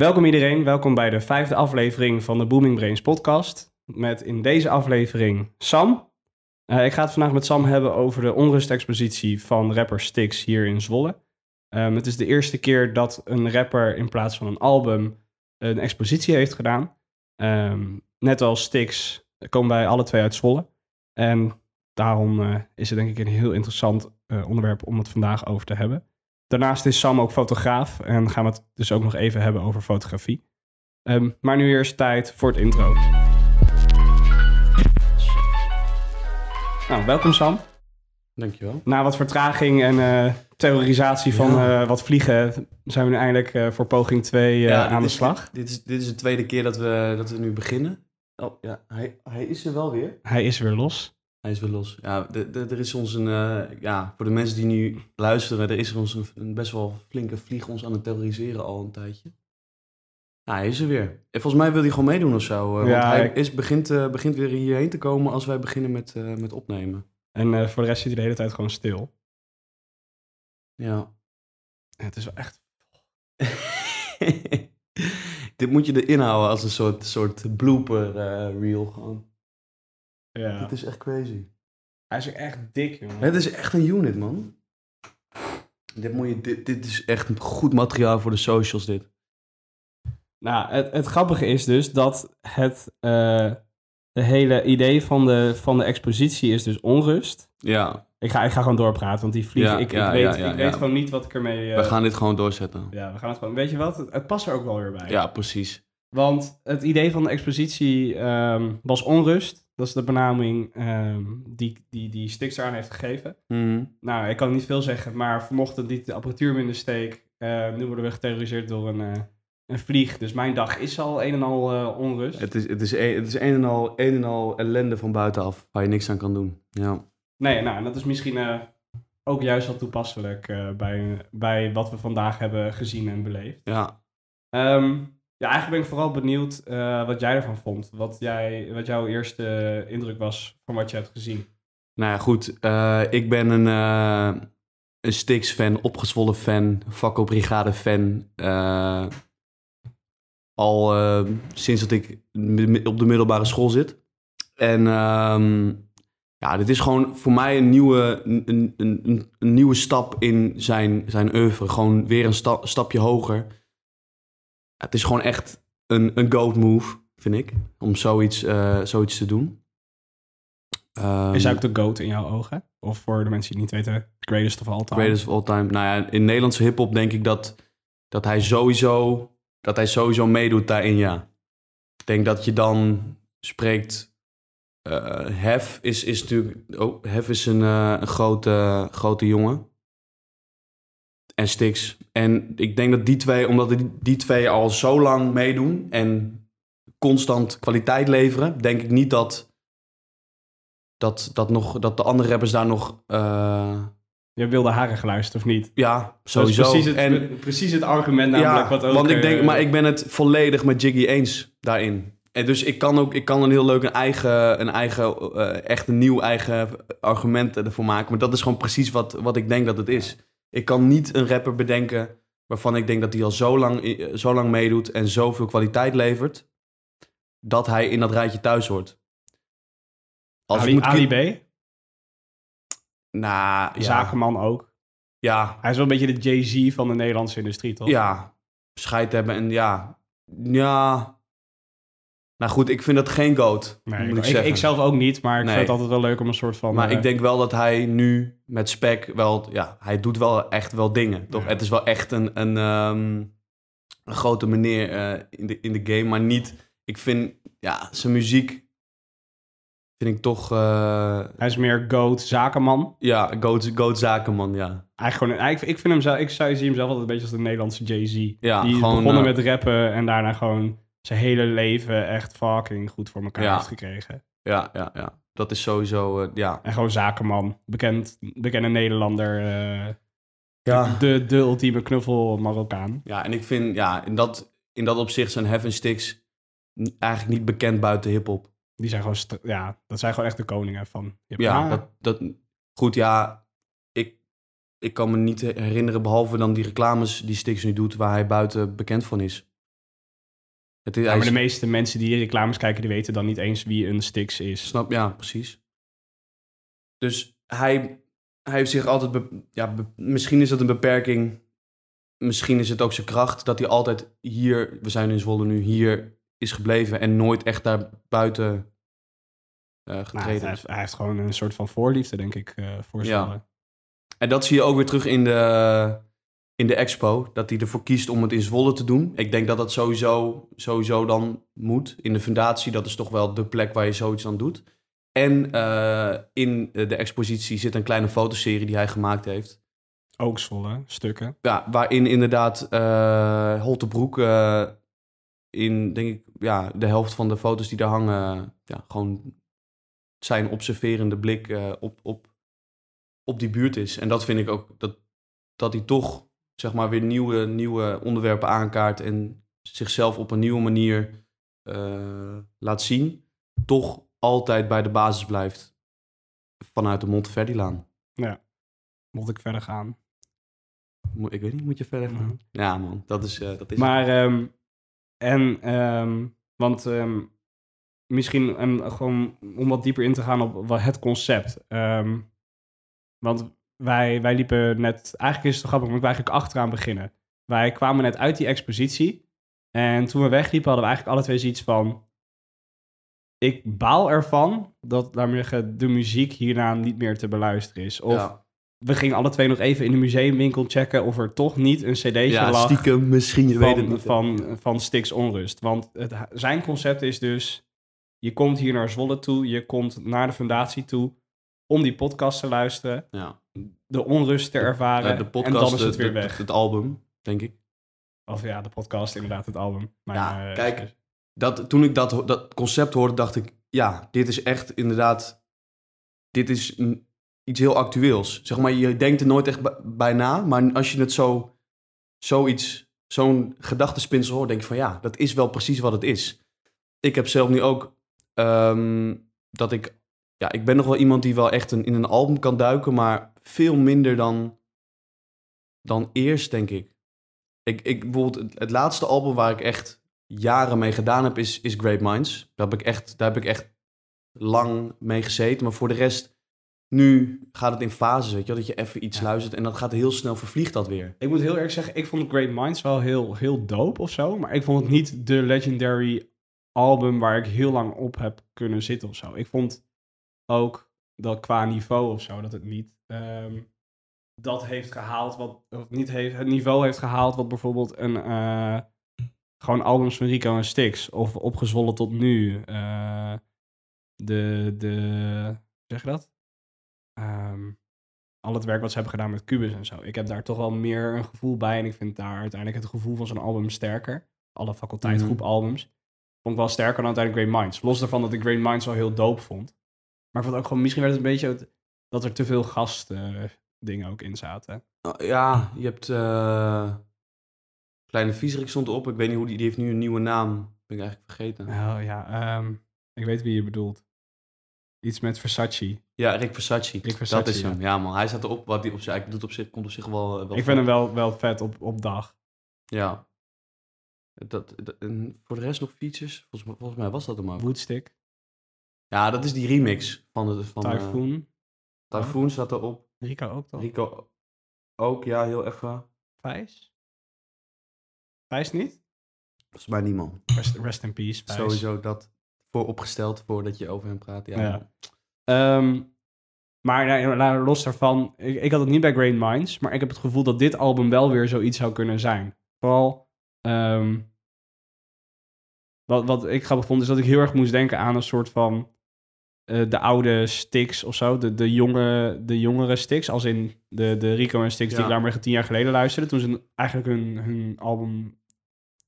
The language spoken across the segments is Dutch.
Welkom iedereen, welkom bij de vijfde aflevering van de Booming Brains podcast. Met in deze aflevering Sam. Uh, ik ga het vandaag met Sam hebben over de onrustexpositie van rapper Styx hier in Zwolle. Um, het is de eerste keer dat een rapper in plaats van een album een expositie heeft gedaan. Um, net als Styx komen wij alle twee uit Zwolle. En daarom uh, is het denk ik een heel interessant uh, onderwerp om het vandaag over te hebben. Daarnaast is Sam ook fotograaf en gaan we het dus ook nog even hebben over fotografie. Um, maar nu eerst tijd voor het intro. Nou, welkom Sam. Dankjewel. Na wat vertraging en uh, terrorisatie van ja. uh, wat vliegen, zijn we nu eindelijk uh, voor poging 2 ja, aan de is, slag. Dit is, dit is de tweede keer dat we, dat we nu beginnen. Oh ja, hij, hij is er wel weer. Hij is weer los. Hij is weer los. Ja, de, de, er is ons een, ja, voor de mensen die nu luisteren, er is ons een, een, best wel flinke vlieg ons aan het terroriseren al een tijdje. Nou, hij is er weer. En volgens mij wil hij gewoon meedoen of zo. want ja, hij is, begint, begint weer hierheen te komen als wij beginnen met, met opnemen. En voor de rest zit hij de hele tijd gewoon stil. Ja. ja het is wel echt... Dit moet je erin houden als een soort, soort blooper reel gewoon. Ja. Dit is echt crazy. Hij is echt dik, jongen. Het is echt een unit, man. Dit, moet je, dit, dit is echt goed materiaal voor de socials, dit. Nou, het, het grappige is dus dat het... Uh, de hele idee van de, van de expositie is dus onrust. Ja. Ik ga, ik ga gewoon doorpraten, want die vlieg, Ja, ik, ja, ik, weet, ja, ik weet gewoon niet wat ik ermee... eh, We gaan dit gewoon doorzetten. Ja, we gaan het gewoon... Weet je wat? Het, het past er ook wel weer bij. Ja, precies. Want het idee van de expositie ehm, was onrust. Dat is de benaming ehm, die, die, die Stix eraan heeft gegeven. Mhm. Nou, ik kan niet veel zeggen, maar vanochtend liet de apparatuur in de steek. Eh, nu worden we geterroriseerd door een, eh, een vlieg. Dus mijn dag is al een en al eh, onrust. Het is, het, is een, het is een en, al, een en al ellende van buitenaf, waar je niks aan kan doen. Ja. Nee, nou, en dat is misschien eh, ook juist wel toepasselijk bij, bij wat we vandaag hebben gezien en beleefd. Ja. Ehm, ja, eigenlijk ben ik vooral benieuwd eh, wat jij ervan vond. Wat, jij, wat jouw eerste indruk was van wat je hebt gezien. Nou ja, goed. eh, ik ben een, eh een Styx-fan, opgezwollen fan, Fakko Brigade fan. eh, al sinds dat ik op de middelbare school zit. En ehm, ja, dit is gewoon voor mij een nieuwe, een, een, een, nieuwe stap in zijn, zijn oeuvre. Gewoon weer een sta- stapje hoger. Het is gewoon echt een, een goat move, vind ik. Om zoiets, eh, zoiets te doen. Ehm, is hij ook de GOAT in jouw ogen? Of voor de mensen die het niet weten, greatest of all time? Greatest of all time. Nou ja, in Nederlandse hip-hop denk ik dat, dat hij sowieso. Dat hij sowieso meedoet daarin, ja. Ik denk dat je dan spreekt. eh Hef is, is natuurlijk. Oh, Hef is een, eh, een grote, grote jongen. En Stix. En ik denk dat die twee, omdat die, die twee al zo lang meedoen en constant kwaliteit leveren, denk ik niet dat. Dat, dat, nog, dat de andere rappers daar nog. eh, Je wilde haren geluisterd of niet? ja, sowieso. precies het, en, precies het argument namelijk wat ook... want ik denk, eh, maar ik ben het volledig met Jiggy eens daarin. En dus ik kan ook, ik kan een heel leuk een eigen, een eigen eh, echt een nieuw eigen argument ervoor maken. Maar dat is gewoon precies wat, wat ik denk dat het is. Ik kan niet een rapper bedenken waarvan ik denk dat hij al zo lang, eh, zo lang meedoet en zoveel kwaliteit levert, dat hij in dat rijtje thuis hoort. Als Ali, moet B, Nou, ja. zakenman ook. Ja, Hij is wel een beetje de Jay-Z van de Nederlandse industrie, toch? Ja, scheid hebben en ja. Ja. Nou goed, ik vind dat geen goat, Nee, moet ik, ik, ik, zelf ook niet, maar ik Nee. vind het altijd wel leuk om een soort van... maar eh, ik denk wel dat hij nu met spec wel... Ja, hij doet wel echt wel dingen, toch? Ja. Het is wel echt een, een, ehm, een grote meneer eh, in, de, in de game. Maar niet... Ik vind, ja, zijn muziek... Vind ik toch... eh, Hij is meer goat, zakenman. ja, goat, goat zakenman, ja. Eigenlijk gewoon, eigenlijk, ik vind hem zelf, ik zou zie hem zelf altijd een beetje als de Nederlandse Jay-Z. Ja, die gewoon, begonnen met rappen en daarna gewoon zijn hele leven echt fucking goed voor elkaar Ja. heeft gekregen. Ja, ja, ja. Dat is sowieso, eh, ja. En gewoon zakenman, bekend, bekende Nederlander, eh, Ja. de, de ultieme knuffel Marokkaan. Ja, en ik vind, ja, in dat, in dat opzicht zijn Heaven Sticks eigenlijk niet bekend buiten hip-hop. Die zijn gewoon, ja, dat zijn gewoon echt de koningen van. Ja, dat, dat, goed, ja, ik, ik kan me niet herinneren, behalve dan die reclames die Sticks nu doet, waar hij buiten bekend van is. Het is, Ja, hij maar de meeste mensen die reclames kijken, die weten dan niet eens wie een Styx is. Snap, ja, precies. Dus hij, hij heeft zich altijd... be- ja, be- misschien is dat een beperking. Misschien is het ook zijn kracht dat hij altijd hier... We zijn in Zwolle nu, hier is gebleven en nooit echt daar buiten eh, Nou, getreden hij, heeft, hij heeft gewoon een soort van voorliefde, denk ik, eh voor Ja. Zwolle. En dat zie je ook weer terug in de, in de expo. Dat hij ervoor kiest om het in Zwolle te doen. Ik denk dat dat sowieso, sowieso dan moet. In de fundatie, dat is toch wel de plek waar je zoiets aan doet. En eh, in de expositie zit een kleine fotoserie die hij gemaakt heeft. Ook Zwolle, stukken. Ja, waarin inderdaad eh Holtebroek eh, in, denk ik, ja, de helft van de foto's die daar hangen... Ja, gewoon zijn observerende blik eh, op, op, op die buurt is. En dat vind ik ook, dat, dat hij toch zeg maar weer nieuwe, nieuwe onderwerpen aankaart... en zichzelf op een nieuwe manier eh, laat zien. Toch altijd bij de basis blijft vanuit de Monteverdi-laan. Moet ik verder gaan. Mo- Ik weet niet, moet je verder gaan? Mhm. Ja man, dat is, eh, dat is Maar, ehm, en, ehm, want ehm, misschien gewoon om wat dieper in te gaan op het concept. Want wij, wij liepen net, eigenlijk is het grappig, want wij eigenlijk achteraan beginnen. Wij kwamen net uit die expositie. En toen we wegliepen hadden we eigenlijk alle twee zoiets van... Ik baal ervan dat, zeggen, de muziek hierna niet meer te beluisteren is. Of Ja. we gingen alle twee nog even in de museumwinkel checken of er toch niet een cd'tje Ja, lag stiekem misschien, je weet het van, van, van Stix Onrust. Want het, zijn concept is dus, je komt hier naar Zwolle toe, je komt naar de fundatie toe om die podcast te luisteren, Ja. de onrust te ervaren Eh, de podcast, en dan is het weer weg. Het album, denk ik. Of ja, de podcast, inderdaad, het album. Mijn, Ja, eh, kijk, excuus. Dat, toen ik dat, dat concept hoorde, dacht ik... Ja, dit is echt inderdaad... Dit is een- iets heel actueels. Zeg maar, je denkt er nooit echt bij- bij na. Maar als je het zo... Zoiets... Zo'n gedachtespinsel hoort, denk je van... Ja, dat is wel precies wat het is. Ik heb zelf nu ook... ehm, dat ik... Ja, ik ben nog wel iemand die wel echt een, in een album kan duiken... Maar veel minder dan... Dan eerst, denk ik. Ik, ik bijvoorbeeld, het, laatste album waar ik echt jaren mee gedaan heb, is, is Great Minds. Daar heb, ik echt, daar heb ik echt lang mee gezeten. Maar voor de rest, nu gaat het in fases, weet je Dat je even iets Ja. luistert en dan gaat heel snel, vervliegt dat weer. Ik moet heel erg zeggen, ik vond Great Minds wel heel, heel dope of zo. Maar ik vond het niet de legendary album waar ik heel lang op heb kunnen zitten of zo. Ik vond ook dat qua niveau of zo, dat het niet ehm, dat heeft gehaald wat, of niet heeft, het niveau heeft gehaald wat bijvoorbeeld een, eh, gewoon albums van Rico en Stix of opgezwollen tot nu. eh, de, de, zeg je dat? Ehm, al het werk wat ze hebben gedaan met Cubus en zo. Ik heb daar toch wel meer een gevoel bij. En ik vind daar uiteindelijk het gevoel van zo'n album sterker. Alle faculteitgroep albums. Vond ik wel sterker dan uiteindelijk Great Minds. Los daarvan dat ik Great Minds wel heel dope vond. Maar ik vond ook gewoon, misschien werd het een beetje het- dat er te veel gast eh, dingen ook in zaten. Nou, ja, je hebt... eh, Kleine Vieserik stond erop. Ik weet niet hoe die... Die heeft nu een nieuwe naam. Ben ik eigenlijk vergeten. Oh ja, ehm, ik weet wie je bedoelt. Iets met Versace. Ja, Rick Versace. Rick Versace, dat is hem. Ja man, hij staat erop. Wat hij op zich eigenlijk doet op zich, komt op zich wel... eh, wel ik vind hem wel, wel vet op, op dag. Ja. Dat, dat, en voor de rest nog features? Volgens, mij- volgens mij was dat hem ook. Woodstick, Ja, dat is die remix van de van eh, Typhoon. Typhoon staat erop. Rico ook toch? Rico ook, ja, heel even. Vijs? Vijs niet? Volgens mij niemand. Rest, rest in peace, Vijs. Sowieso dat voor opgesteld voordat je over hem praat. Ja. Ja. Ehm, maar nou, los daarvan, ik, ik had het niet bij Great Minds, maar ik heb het gevoel dat dit album wel weer zoiets zou kunnen zijn. Vooral, ehm, wat, wat ik grappig vond, is dat ik heel erg moest denken aan een soort van eh, de oude Styx of zo. De, de, jonge, de jongere Styx, als in de, de Rico en Styx die ik daar maar tien jaar geleden luisterde. Toen ze eigenlijk hun, hun album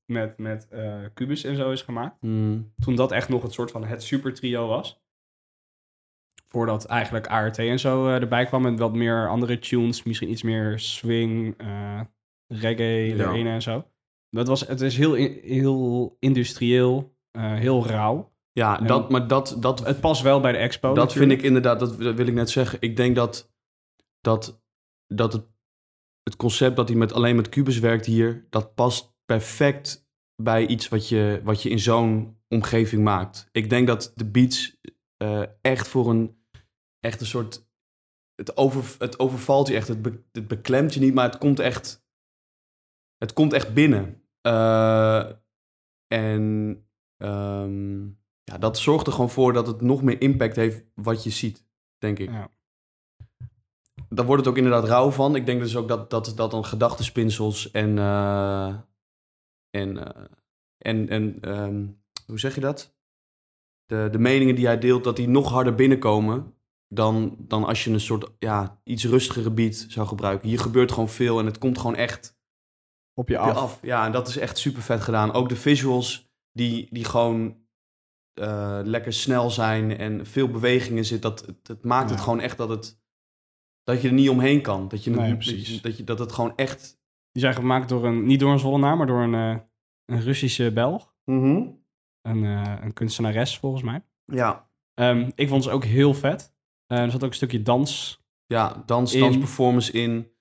met, met eh, Cubus en zo is gemaakt Hmm. toen dat echt nog het soort van het super trio was. Voordat eigenlijk ART en zo eh, erbij kwam met wat meer andere tunes, misschien iets meer swing, reggae Ja. erin en zo. Dat was, het is heel, heel industrieel, heel rauw. Ja, En- dat, maar dat, dat, Het past wel bij de expo. dat vind ik inderdaad, dat, dat wil ik net zeggen. Ik denk dat, dat, dat het, het concept dat hij met, alleen met Cubus werkt hier, dat past perfect bij iets wat je, wat je in zo'n omgeving maakt. Ik denk dat de beats eh, echt voor een, echt een soort, het, over, het overvalt je echt, het, be- het beklemt je niet, maar het komt echt, het komt echt binnen. Eh, en ehm, ja, dat zorgt er gewoon voor dat het nog meer impact heeft wat je ziet, denk ik. Ja. Daar wordt het ook inderdaad rauw van. Ik denk dus ook dat, dat, dat dan gedachtenspinsels en, eh, en, eh, en, en ehm, hoe zeg je dat? De, de meningen die hij deelt, dat die nog harder binnenkomen dan, dan als je een soort ja, iets rustigere beat zou gebruiken. Hier gebeurt gewoon veel en het komt gewoon echt Op je op je af. af. Ja, en dat is echt super vet gedaan. Ook de visuals die, die gewoon eh, lekker snel zijn en veel bewegingen zit. Dat, het, het maakt het gewoon echt dat het dat je er niet omheen kan. Dat, je, Nee, dat, je, dat, je, dat het gewoon echt... Die zijn gemaakt door een, niet door een Zwollenaar, maar door een, eh, een Russische Belg. Een, eh, een kunstenares volgens mij. Ja, Ehm, ik vond ze ook heel vet. Er zat ook een stukje dans. ja dans, In- dansperformance in.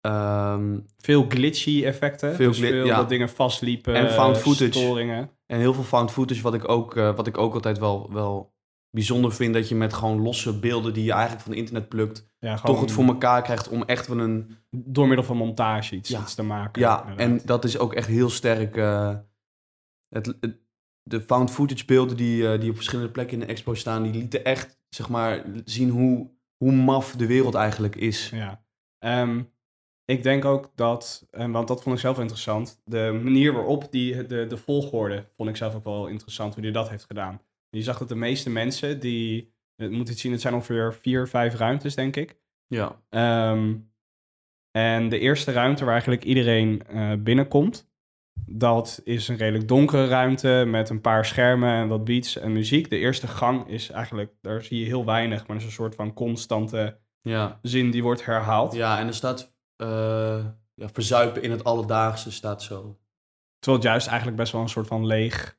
Ehm, Veel glitchy effecten. Veel dus gli- veel ja. dat dingen vastliepen. En found footage. Storingen. En heel veel found footage, wat ik ook, eh, wat ik ook altijd wel, wel bijzonder vind. Dat je met gewoon losse beelden die je eigenlijk van het internet plukt... Ja, toch het voor elkaar krijgt om echt wel een... door middel van montage iets, Ja. iets te maken. Ja, inderdaad. en dat is ook echt heel sterk. eh, het, het- de found footage beelden die, eh, die op verschillende plekken in de expo staan, die lieten echt, zeg maar, zien hoe, hoe maf de wereld eigenlijk is. Ja. Ehm, ik denk ook dat, en want dat vond ik zelf interessant, de manier waarop die, de, de volgorde vond ik zelf ook wel interessant, hoe hij dat heeft gedaan. Je zag dat de meeste mensen die, het moet het zien, het zijn ongeveer vier, vijf ruimtes, denk ik. Ja, Ehm, en de eerste ruimte waar eigenlijk iedereen eh, binnenkomt, dat is een redelijk donkere ruimte met een paar schermen en wat beats en muziek. De eerste gang is eigenlijk, daar zie je heel weinig, maar dat is een soort van constante ja. zin die wordt herhaald. ja en er staat eh, ja, verzuipen in het alledaagse staat zo. Terwijl het juist eigenlijk best wel een soort van leeg.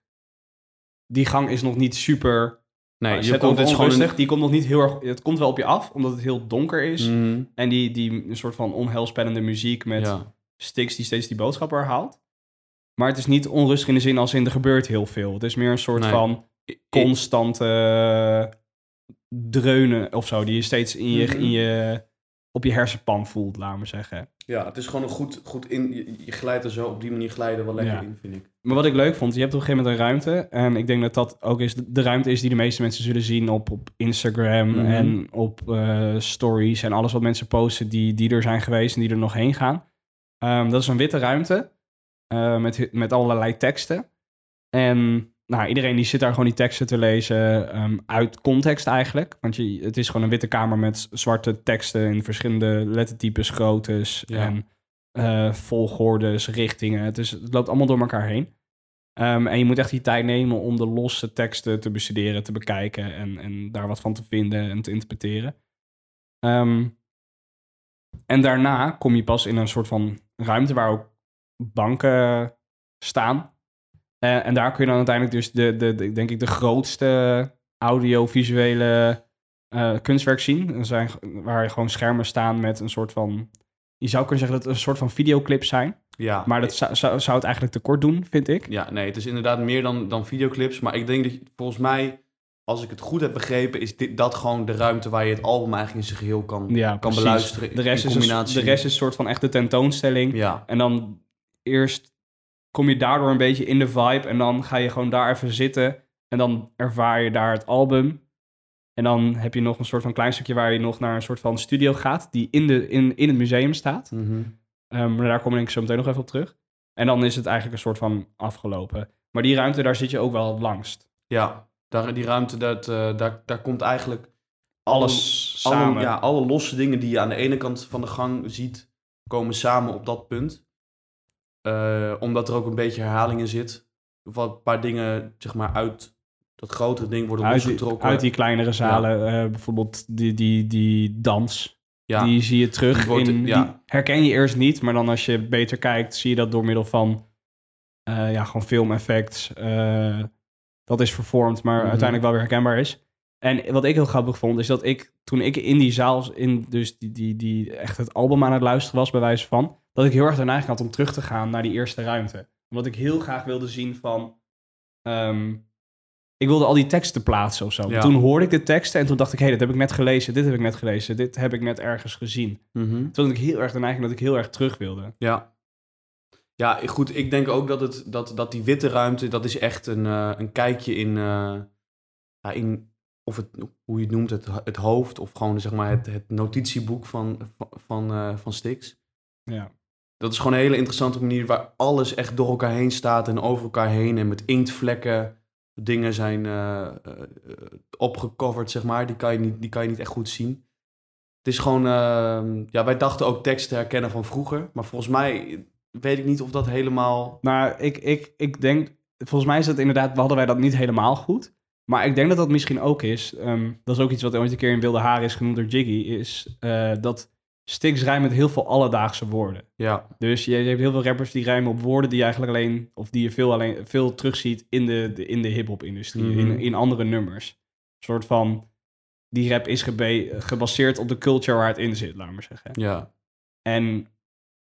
Die gang is nog niet super. Nee, je je komt het is gewoon onrustig. een... Die komt nog niet heel erg. Het komt wel op je af, omdat het heel donker is. Mhm, En die, die een soort van onheilspellende muziek met ja. sticks die steeds die boodschap herhaalt. Maar het is niet onrustig in de zin als in er gebeurt heel veel. Het is meer een soort Nee. van constante eh, dreunen of zo. Die je steeds in je, Mhm. in je, op je hersenpan voelt, laten we zeggen. Ja, het is gewoon een goed, goed in... Je, je glijdt er zo op die manier glijden wel lekker Ja. in, vind ik. Maar wat ik leuk vond, je hebt op een gegeven moment een ruimte. En ik denk dat dat ook is de ruimte is die de meeste mensen zullen zien op, op Instagram Mhm. en op eh, stories en alles wat mensen posten die, die er zijn geweest en die er nog heen gaan. Ehm, dat is een witte ruimte eh, met, met allerlei teksten. En nou, iedereen die zit daar gewoon die teksten te lezen ehm, uit context eigenlijk. Want je, het is gewoon een witte kamer met zwarte teksten in verschillende lettertypes, groottes Ja. en eh, volgordes, richtingen. Het, is, het loopt allemaal door elkaar heen. Ehm, en je moet echt die tijd nemen om de losse teksten te bestuderen, te bekijken en, en daar wat van te vinden en te interpreteren. Ehm, en daarna kom je pas in een soort van ruimte waar ook banken staan. Eh, en daar kun je dan uiteindelijk dus de, de, de denk ik de grootste audiovisuele eh kunstwerk zien. Er zijn, waar gewoon schermen staan met een soort van... Je zou kunnen zeggen dat het een soort van videoclips zijn. Ja, Maar dat zou, zou, zou het eigenlijk tekort doen, vind ik. Ja, nee, het is inderdaad meer dan, dan videoclips. Maar ik denk dat volgens mij, als ik het goed heb begrepen, is dit, dat gewoon de ruimte waar je het album eigenlijk in zijn geheel kan, Ja, kan precies. beluisteren. De rest, in is de rest is een soort van echte tentoonstelling. Ja, En dan eerst kom je daardoor een beetje in de vibe. En dan ga je gewoon daar even zitten. En dan ervaar je daar het album. En dan heb je nog een soort van klein stukje waar je nog naar een soort van studio gaat. Die in, de, in, in het museum staat. Mhm. Ehm, maar daar kom ik zo meteen nog even op terug. En dan is het eigenlijk een soort van afgelopen. Maar die ruimte, daar zit je ook wel langst. ja daar, die ruimte, dat, eh, daar, daar komt eigenlijk Alles alle, samen. ja, alle losse dingen die je aan de ene kant van de gang ziet, komen samen op dat punt. Eh, omdat er ook een beetje herhaling in zit. Wat een paar dingen, zeg maar, uit dat grotere ding worden uit, die, losgetrokken. uit die kleinere zalen. eh, bijvoorbeeld die, die, die dans. ja. Die zie je terug wordt- in. ja. Die herken je eerst niet, maar dan als je beter kijkt, zie je dat door middel van eh, ja, gewoon filmeffect. eh dat is vervormd, maar Mhm. uiteindelijk wel weer herkenbaar is. En wat ik heel grappig vond, is dat ik toen ik in die zaal, in dus die, die, die echt het album aan het luisteren was, bij wijze van, dat ik heel erg neiging had om terug te gaan naar die eerste ruimte. Omdat ik heel graag wilde zien van... ehm, ik wilde al die teksten plaatsen of zo. Ja. Toen hoorde ik de teksten en toen dacht ik... hé, hey, dit heb ik net gelezen, dit heb ik net gelezen... dit heb ik net ergens gezien. Mhm. Toen had ik heel erg de neiging dat ik heel erg terug wilde. Ja. Ja, goed. Ik denk ook dat, het, dat, dat die witte ruimte, dat is echt een, eh, een kijkje in, eh, in of het, hoe je het noemt, het, het hoofd of gewoon zeg maar het, het notitieboek van, van, van, eh, van Stix. Ja. Dat is gewoon een hele interessante manier waar alles echt door elkaar heen staat en over elkaar heen en met inktvlekken dingen zijn eh, opgecoverd, zeg maar. Die kan, je niet, die kan je niet echt goed zien. Het is gewoon, eh, ja, wij dachten ook tekst te herkennen van vroeger, maar volgens mij weet ik niet of dat helemaal... Nou, ik, ik, ik denk... Volgens mij is dat inderdaad... Hadden wij dat niet helemaal goed. Maar ik denk dat dat misschien ook is... ehm, dat is ook iets wat ooit een keer in Wilde Haren is genoemd door Jiggy... is eh, dat Stix rijmt met heel veel alledaagse woorden. Ja, Dus je, je hebt heel veel rappers die rijmen op woorden die je eigenlijk alleen... of die je veel, alleen, veel terugziet in de, de, in de hip-hop-industrie. Mhm. in, in andere nummers. Een soort van... Die rap is gebe- gebaseerd op de culture waar het in zit, laat maar zeggen. ja, En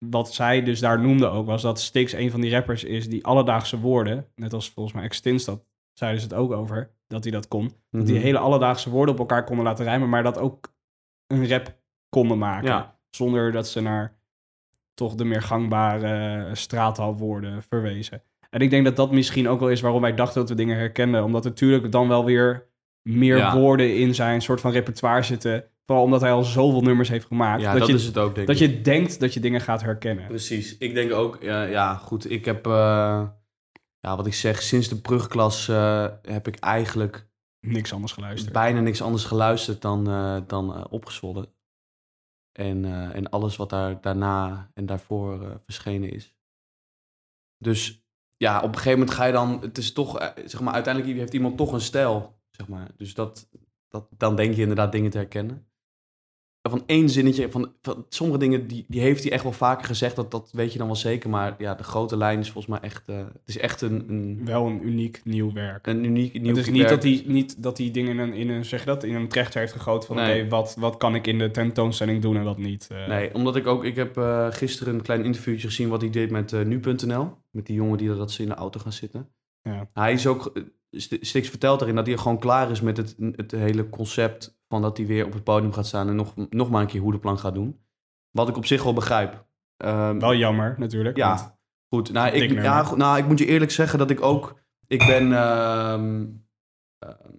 wat zij dus daar noemde ook, was dat Stix een van die rappers is die alledaagse woorden, net als volgens mij Extins dat, zeiden ze het ook over, dat hij dat kon. Dat die Mhm. hele alledaagse woorden op elkaar konden laten rijmen, maar dat ook een rap konden maken. Ja. Zonder dat ze naar toch de meer gangbare straathalwoorden verwezen. En ik denk dat dat misschien ook wel is waarom wij dachten dat we dingen herkenden. Omdat er natuurlijk dan wel weer meer Ja. woorden in zijn soort van repertoire zitten. Vooral omdat hij al zoveel nummers heeft gemaakt. ja dat dat, je, is het ook, denk dat ik. je denkt dat je dingen gaat herkennen. Precies. Ik denk ook, ja, ja goed, ik heb, eh, ja, wat ik zeg, sinds de brugklas eh, heb ik eigenlijk Niks anders geluisterd. bijna niks anders geluisterd dan, eh, dan opgezwollen. En, eh, en alles wat daar daarna en daarvoor eh, verschenen is. Dus ja, op een gegeven moment ga je dan, het is toch, eh, zeg maar, uiteindelijk heeft iemand toch een stijl, zeg maar. Dus dat, dat, dan denk je inderdaad dingen te herkennen. Van één zinnetje, van, van sommige dingen, die, die heeft hij echt wel vaker gezegd, dat, dat weet je dan wel zeker. Maar ja, de grote lijn is volgens mij echt, eh, het is echt een, een, Wel een uniek nieuw werk. een uniek nieuw het is niet werk. dat hij, niet dat hij dingen in een, in een, zeg dat, in een trechter heeft gegoten van Nee. wat, wat kan ik in de tentoonstelling doen en wat niet. Eh, Nee, omdat ik ook, ik heb eh, gisteren een klein interviewtje gezien wat hij deed met nu.nl. Met die jongen die dat ze in de auto gaan zitten. Ja. Hij is ook, St- Stix vertelt erin dat hij gewoon klaar is met het, het hele concept van dat hij weer op het podium gaat staan en nog, nog maar een keer hoedeplan gaat doen. Wat ik op zich wel begrijp. Ehm, Wel jammer natuurlijk. ja, want- goed. Nou ik, ja, goed, nou, ik moet je eerlijk zeggen dat ik ook, ik ben, ehm, ehm,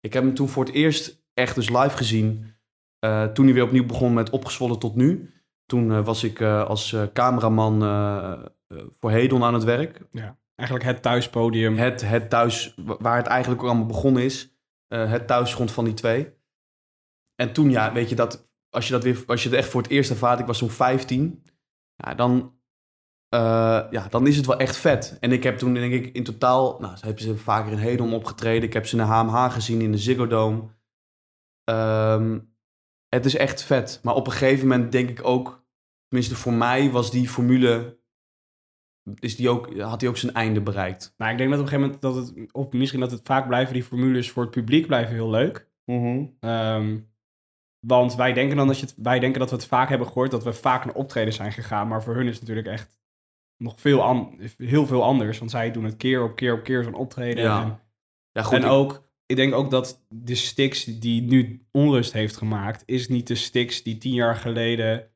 ik heb hem toen voor het eerst echt dus live gezien. eh, toen hij weer opnieuw begon met opgezwollen tot nu. Toen eh, was ik eh, als cameraman voor Hedon aan het werk. eigenlijk het thuispodium. Het, het thuis, wa- waar het eigenlijk ook allemaal begonnen is. het thuisgrond van die twee. En toen, ja, weet je dat, als je dat weer, als je het echt voor het eerst ervaart, ik was zo'n 15, ja, dan, eh, ja, dan is het wel echt vet. En ik heb toen, denk ik, in totaal, nou, ze hebben ze vaker in Hedon opgetreden. Ik heb ze in de HMH gezien in de Ziggo Dome. Ehm, het is echt vet. Maar op een gegeven moment denk ik ook, tenminste voor mij was die formule, is die ook, had die ook zijn einde bereikt. Nou, ik denk dat op een gegeven moment dat het, of misschien dat het vaak blijven, die formules voor het publiek blijven heel leuk. Ehm, want wij denken dan dat je het, wij denken dat we het vaak hebben gehoord, dat we vaak naar optreden zijn gegaan. Maar voor hun is het natuurlijk echt nog veel an, heel veel anders. Want zij doen het keer op keer op keer zo'n optreden. Ja. En, Ja, goed, en ik- ook, ik denk ook dat de Stix die nu onrust heeft gemaakt, is niet de Stix die tien jaar geleden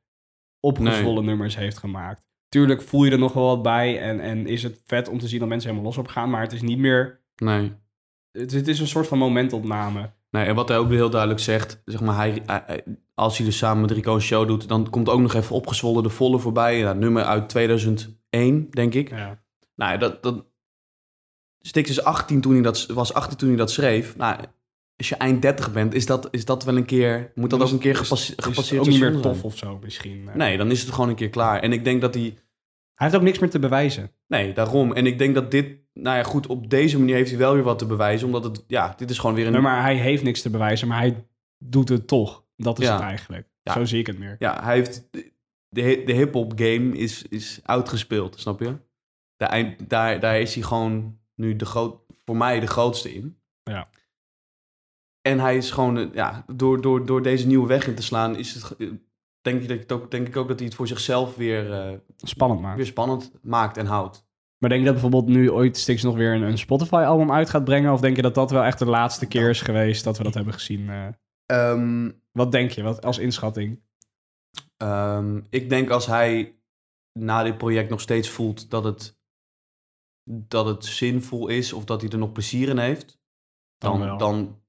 opgezwollen nummers heeft gemaakt. Tuurlijk voel je er nog wel wat bij en, en is het vet om te zien dat mensen helemaal los op gaan. Maar het is niet meer, nee. het, het is een soort van momentopname. Nee. En wat hij ook heel duidelijk zegt, zeg maar, hij, als hij dus samen met Rico een show doet, dan komt ook nog even opgezwollen de volle voorbij. Ja, nummer uit 2001, denk ik. Ja. Nou, dat, dat... Stix is 18 toen hij dat, was 18 toen hij dat schreef. Nou, als je eind 30 bent, is dat, is dat wel een keer... Moet dat ook een keer Is- gepasse- is gepasseerd ook niet meer tof zijn? of zo misschien. Eh, Nee, dan is het gewoon een keer klaar. En ik denk dat hij... Hij heeft ook niks meer te bewijzen. Nee, daarom. En ik denk dat dit... Nou ja, goed, op deze manier heeft hij wel weer wat te bewijzen. Omdat het... Ja, dit is gewoon weer een... Nee, maar hij heeft niks te bewijzen, maar hij doet het toch. Dat is Ja. het eigenlijk. Ja. Zo zie ik het meer. Ja, hij heeft... De, de hip-hop game is, is uitgespeeld, snap je? Daar, eind- daar, daar is hij gewoon nu de groot, voor mij de grootste in. Ja. En hij is gewoon, eh, ja, door, door, door deze nieuwe weg in te slaan, is het, denk, ik, dat het ook, denk ik ook dat hij het voor zichzelf weer, eh, Spannend maar. weer spannend maakt en houdt. Maar denk je dat bijvoorbeeld nu ooit Stix nog weer een, een Spotify-album uit gaat brengen? Of denk je dat dat wel echt de laatste keer is geweest dat we dat hebben gezien? eh? Ehm, wat denk je, wat, als inschatting? Ehm, ik denk als hij na dit project nog steeds voelt dat het, dat het zinvol is of dat hij er nog plezier in heeft, Dan dan,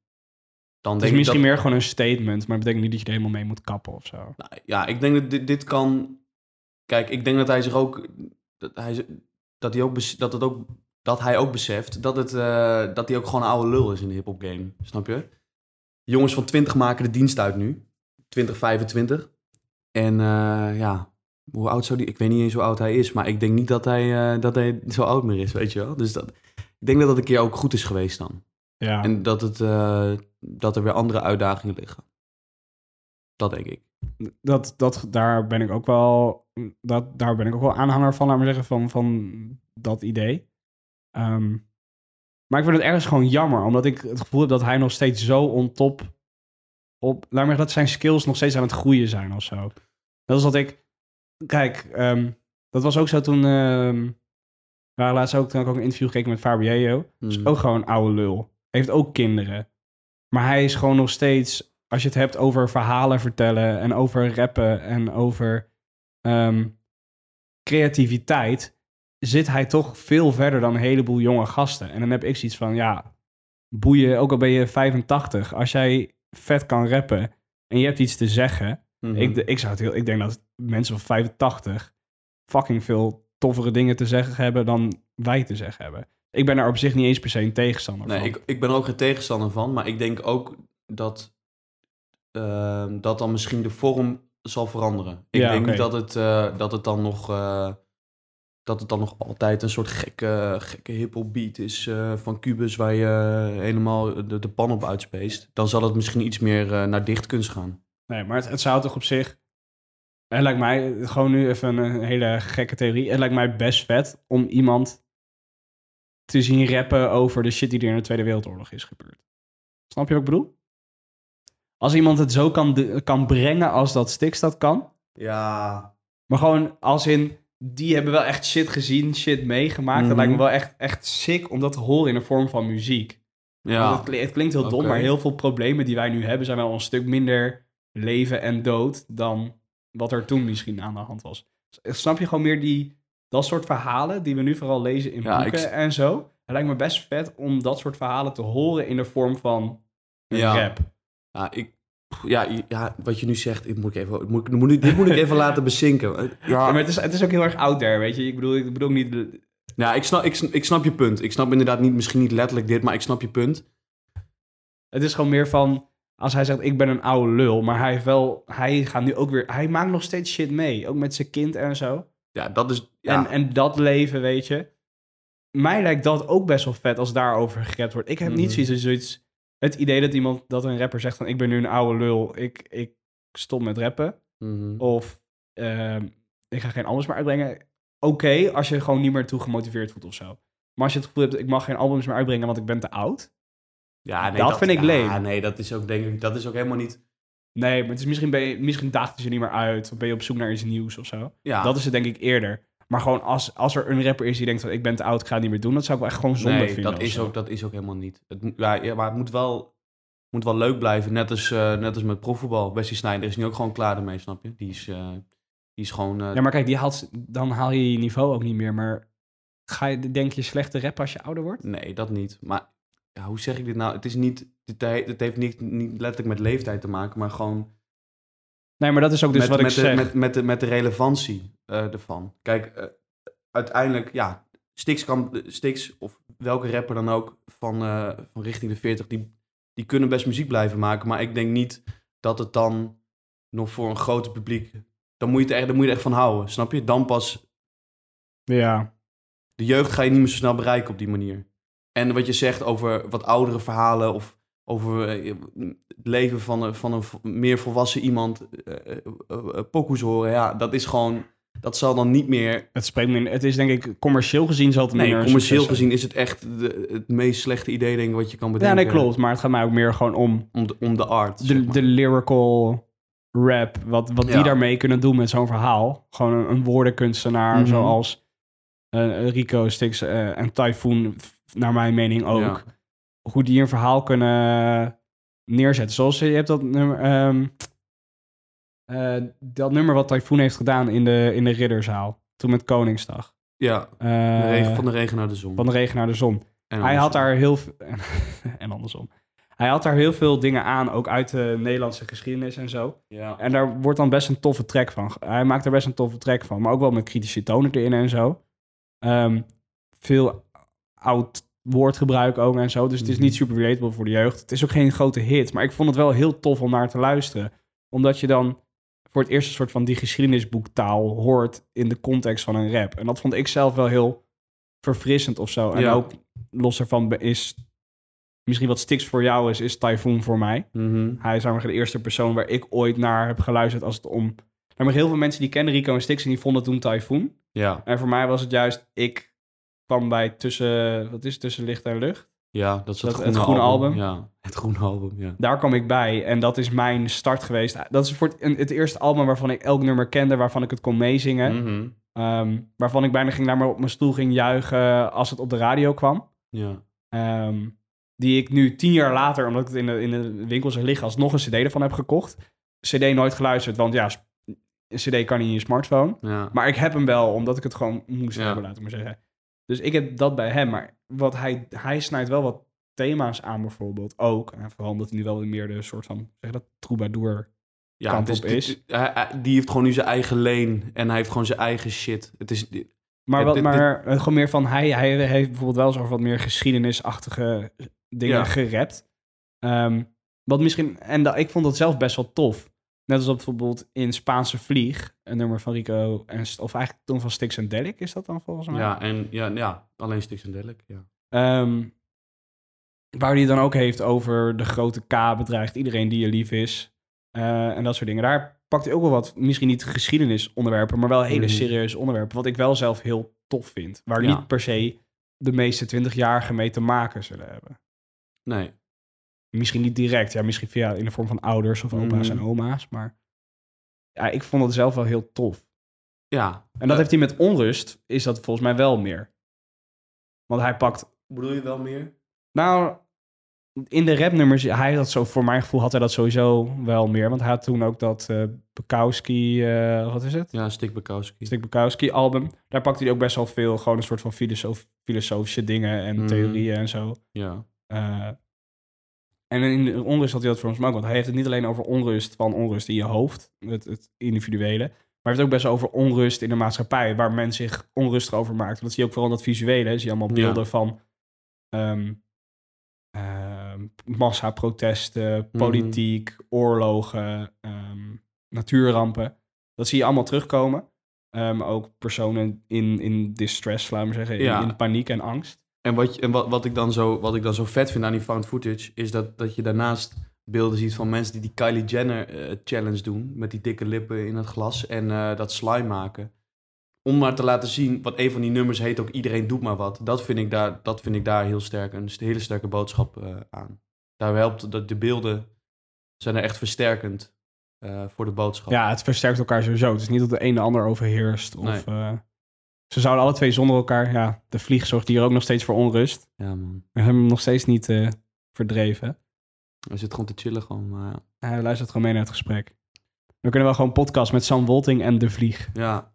dan, Het denk is misschien dat, meer gewoon een statement, maar betekent niet dat je er helemaal mee moet kappen of zo. Nou, ja, ik denk dat dit, dit kan. Kijk, ik denk dat hij zich ook. Dat hij, dat hij ook, dat het ook, dat hij ook beseft dat, het, eh, dat hij ook gewoon een oude lul is in de hip-hop game. Snap je? Jongens van 20 maken de dienst uit nu. 20, 25. En eh, ja, hoe oud zou die? Ik weet niet eens hoe oud hij is, maar ik denk niet dat hij, eh, dat hij zo oud meer is, weet je wel. Dus dat, ik denk dat dat een keer ook goed is geweest dan. Ja, En dat, het, eh, dat er weer andere uitdagingen liggen. Dat denk ik. dat, dat, daar ben ik ook wel, dat, daar ben ik ook wel aanhanger van, laat maar zeggen, van, van dat idee. Ehm, maar ik vind het ergens gewoon jammer, omdat ik het gevoel heb dat hij nog steeds zo on top op, laat maar zeggen, dat zijn skills nog steeds aan het groeien zijn of zo. Dat is wat ik, kijk, ehm, dat was ook zo toen, ehm we waren laatst ook, toen ik ook een interview gekeken met Fabio. is Mhm. ook gewoon een oude lul. Heeft ook kinderen. Maar hij is gewoon nog steeds, als je het hebt over verhalen vertellen en over rappen en over ehm, creativiteit, zit hij toch veel verder dan een heleboel jonge gasten. En dan heb ik zoiets van, ja, boeien, ook al ben je 85, als jij vet kan rappen en je hebt iets te zeggen, Mhm. ik, ik, zou het heel, ik denk dat mensen van 85 fucking veel toffere dingen te zeggen hebben dan wij te zeggen hebben. Ik ben daar op zich niet eens per se een tegenstander Nee, van. ik, ik ben er ook geen tegenstander van, maar ik denk ook dat ehm, dat dan misschien de vorm zal veranderen. Ik Ja, denk dat het, eh, dat het dan nog eh, dat het dan nog altijd een soort gekke, gekke hip-hop beat is eh, van Cubus waar je helemaal de, de pan op uitspeest. Dan zal het misschien iets meer naar dichtkunst gaan. Nee, maar het, het zou toch op zich... Het lijkt mij, gewoon nu even een hele gekke theorie. Het lijkt mij best vet om iemand te zien rappen over de shit die er in de Tweede Wereldoorlog is gebeurd. Snap je wat ik bedoel? Als iemand het zo kan, de- kan brengen als dat Stix dat kan. Ja, Maar gewoon als in, die hebben wel echt shit gezien, shit meegemaakt. Mhm. Dat lijkt me wel echt, echt sick om dat te horen in de vorm van muziek. ja. Het, kli- het klinkt heel dom, maar heel veel problemen die wij nu hebben zijn wel een stuk minder leven en dood dan wat er toen misschien aan de hand was. Snap je gewoon meer die, dat soort verhalen die we nu vooral lezen in Ja, boeken ik en zo? Het lijkt me best vet om dat soort verhalen te horen in de vorm van een Ja. rap. Ja, ik, ja, ja, wat je nu zegt, ik moet ik even, moet, ik- moet, ik- dit moet ik even laten bezinken. Ja, maar het is, het is ook heel erg out there, weet je. Ik bedoel, ik bedoel niet... Ja, ik snap, ik, ik snap je punt. Ik snap inderdaad niet, misschien niet letterlijk dit, maar ik snap je punt. Het is gewoon meer van... Als hij zegt, ik ben een oude lul, maar hij heeft wel... Hij gaat nu ook weer... Hij maakt nog steeds shit mee. Ook met zijn kind en zo. Ja, dat is. Ja, En, en dat leven, weet je. Mij lijkt dat ook best wel vet als daarover gerept wordt. Ik heb niet Mhm. zoiets. Het idee dat iemand, dat een rapper zegt van... Ik ben nu een oude lul, ik, ik stop met rappen. Mhm. Of ehm, ik ga geen albums meer uitbrengen. Oké, als je gewoon niet meer toe gemotiveerd voelt of zo. Maar als je het gevoel hebt, ik mag geen albums meer uitbrengen, want ik ben te oud. ja, dat vind ik ja, leem. nee, dat is ook denk ik, dat is ook helemaal niet. Nee, maar het is misschien, ben je, misschien daagt het je niet meer uit. Of ben je op zoek naar iets nieuws of zo. Ja, Dat is het denk ik eerder. Maar gewoon als, als er een rapper is die denkt van ik ben te oud, ik ga het niet meer doen. Dat zou ik wel echt gewoon zonde nee, vinden. dat is, zo. ook, dat is ook helemaal niet. Het, ja, maar het moet wel, moet wel leuk blijven. Net als, eh, net als met profvoetbal. Wesley Sneijder is nu ook gewoon klaar ermee, snap je? Die is, eh, die is gewoon. eh, Ja, maar kijk, die haalt, dan haal je je niveau ook niet meer. Maar ga je, denk je slechte rap als je ouder wordt? Nee, dat niet. Maar ja, hoe zeg ik dit nou? Het is niet. Het, he- het heeft niet, niet letterlijk met leeftijd te maken, maar gewoon Nee, maar dat is ook dus met, wat met, ik de, zeg. met, met, de, met de relevantie eh, ervan. Kijk, eh, uiteindelijk, ja, Stix, kan, Stix of welke rapper dan ook van, eh, van richting de 40, die, die kunnen best muziek blijven maken. Maar ik denk niet dat het dan nog voor een groter publiek. Dan moet je het echt, dan moet je er echt van houden, snap je? Dan pas. Ja, De jeugd ga je niet meer zo snel bereiken op die manier. En wat je zegt over wat oudere verhalen of over eh, het leven van een, van een meer volwassen iemand, eh, pokoes horen, ja, dat is gewoon, dat zal dan niet meer, het spreekt me. Het is denk ik commercieel gezien zal het nee, commercieel succes gezien is het echt de- het meest slechte idee denk ik wat je kan Ja, bedenken. nee, klopt. Maar het gaat mij ook meer gewoon om Om de, om de art, de, zeg maar. de lyrical rap. Wat, wat die Ja. daarmee kunnen doen met zo'n verhaal. Gewoon een, een woordenkunstenaar Mhm. zoals Rico, Stix en Typhoon, naar mijn mening ook. Ja. Hoe die een verhaal kunnen neerzetten. Zoals je hebt dat nummer... ehm, eh, dat nummer wat Typhoon heeft gedaan in de, in de Ridderzaal. Toen met Koningsdag. Ja, Eh, regen, van de regen naar de zon. van de regen naar de zon. En Hij had daar heel en andersom. Hij had daar heel veel dingen aan, ook uit de Nederlandse geschiedenis en zo. Ja. En daar wordt dan best een toffe track van. Hij maakt er best een toffe track van, maar ook wel met kritische tonen erin en zo. Ehm, veel oud woordgebruik ook en zo. Dus het is Mhm. niet super relatable voor de jeugd. Het is ook geen grote hit, maar ik vond het wel heel tof om naar te luisteren. Omdat je dan voor het eerst een soort van die geschiedenisboektaal hoort in de context van een rap. En dat vond ik zelf wel heel verfrissend of zo. En Ja. ook los ervan is misschien wat Stix voor jou is, is Typhoon voor mij. Mhm. Hij is namelijk de eerste persoon waar ik ooit naar heb geluisterd als het om... Namelijk heel veel mensen die kennen Rico en Stix en die vonden toen Typhoon. Ja. En voor mij was het juist, ik kwam bij tussen, wat is het, tussen licht en lucht. ja, dat is het, Dat- groene, het groene album? Ja, het groene album, ja. Daar kwam ik bij en dat is mijn start geweest. Dat is voor het, het eerste album waarvan ik elk nummer kende, waarvan ik het kon meezingen. Mhm. Ehm, waarvan ik bijna ging naar me op mijn stoel ging juichen als het op de radio kwam. Ja. Ehm, die ik nu tien jaar later, omdat ik het in de, in de winkel zag liggen, alsnog een cd ervan heb gekocht. CD nooit geluisterd, want ja, een cd kan niet in je smartphone. Ja. Maar ik heb hem wel, omdat ik het gewoon moest Ja. hebben, laten we maar zeggen. Dus ik heb dat bij hem. Maar wat hij, hij snijdt wel wat thema's aan bijvoorbeeld ook. En vooral omdat hij nu wel meer de soort van, zeg dat, troubadour. ja, kant op is. die heeft gewoon nu zijn eigen lane en hij heeft gewoon zijn eigen shit. Het is, Maar, wat, dit- maar eh, gewoon meer van, hij, hij heeft bijvoorbeeld wel eens over wat meer geschiedenisachtige dingen Ja. gerapt. Ehm, wat misschien, en dat, ik vond dat zelf best wel tof. Net als op bijvoorbeeld in Spaanse Vlieg, een nummer van Rico, en, of eigenlijk toen van Stix en Delic is dat dan volgens mij? ja, en ja, ja, alleen Stix en Delic, ja. Ehm, waar hij dan ook heeft over de grote K bedreigt iedereen die je lief is. Eh, en dat soort dingen. Daar pakt hij ook wel wat, misschien niet geschiedenisonderwerpen, maar wel hele Mhm. serieuze onderwerpen. Wat ik wel zelf heel tof vind. Waar Ja. niet per se de meeste twintigjarigen mee te maken zullen hebben. Nee. Misschien niet direct, ja, misschien via in de vorm van ouders of opa's Mhm. en oma's. Maar ja, ik vond het zelf wel heel tof. Ja. En dat Eh, heeft hij met onrust, is dat volgens mij wel meer. Want hij pakt Bedoel je wel meer? Nou, in de rapnummers, hij had zo, voor mijn gevoel had hij dat sowieso wel meer. Want hij had toen ook dat eh Bukowski, eh, wat is het? Ja, Stik Bukowski. Stik Bukowski album. Daar pakte hij ook best wel veel, gewoon een soort van filosof, filosofische dingen en Mhm. theorieën en zo. Ja. En in de onrust had hij dat volgens mij ook. Want hij heeft het niet alleen over onrust van onrust in je hoofd, het, het individuele. Maar hij heeft het ook best wel over onrust in de maatschappij, waar men zich onrustig over maakt. Dat zie je ook vooral in dat visuele. hè. Zie je allemaal Ja. beelden van ehm, ehm, massaprotesten, Mhm. politiek, oorlogen, ehm, natuurrampen. Dat zie je allemaal terugkomen. Ehm, ook personen in, in distress, laten we zeggen, in paniek en angst. En, wat, en wat, wat, ik dan zo, wat ik dan zo vet vind aan die found footage, is dat, dat je daarnaast beelden ziet van mensen die die Kylie Jenner eh, challenge doen, met die dikke lippen in het glas en eh, dat slime maken. Om maar te laten zien, wat een van die nummers heet ook Iedereen doet maar wat. Dat vind ik daar, dat vind ik daar heel sterk, een hele sterke boodschap eh, aan. Daar helpt dat de beelden zijn er echt versterkend voor de boodschap. Ja, het versterkt elkaar sowieso. Het is niet dat de een de ander overheerst. Of, Nee. Ze zouden alle twee zonder elkaar... Ja, de vlieg zorgt hier ook nog steeds voor onrust. Ja, man. We hebben hem nog steeds niet eh, verdreven. Hij zit gewoon te chillen gewoon, maar. Hij luistert gewoon mee naar het gesprek. Dan kunnen we gewoon podcast met Sam Wolting en De Vlieg. Ja,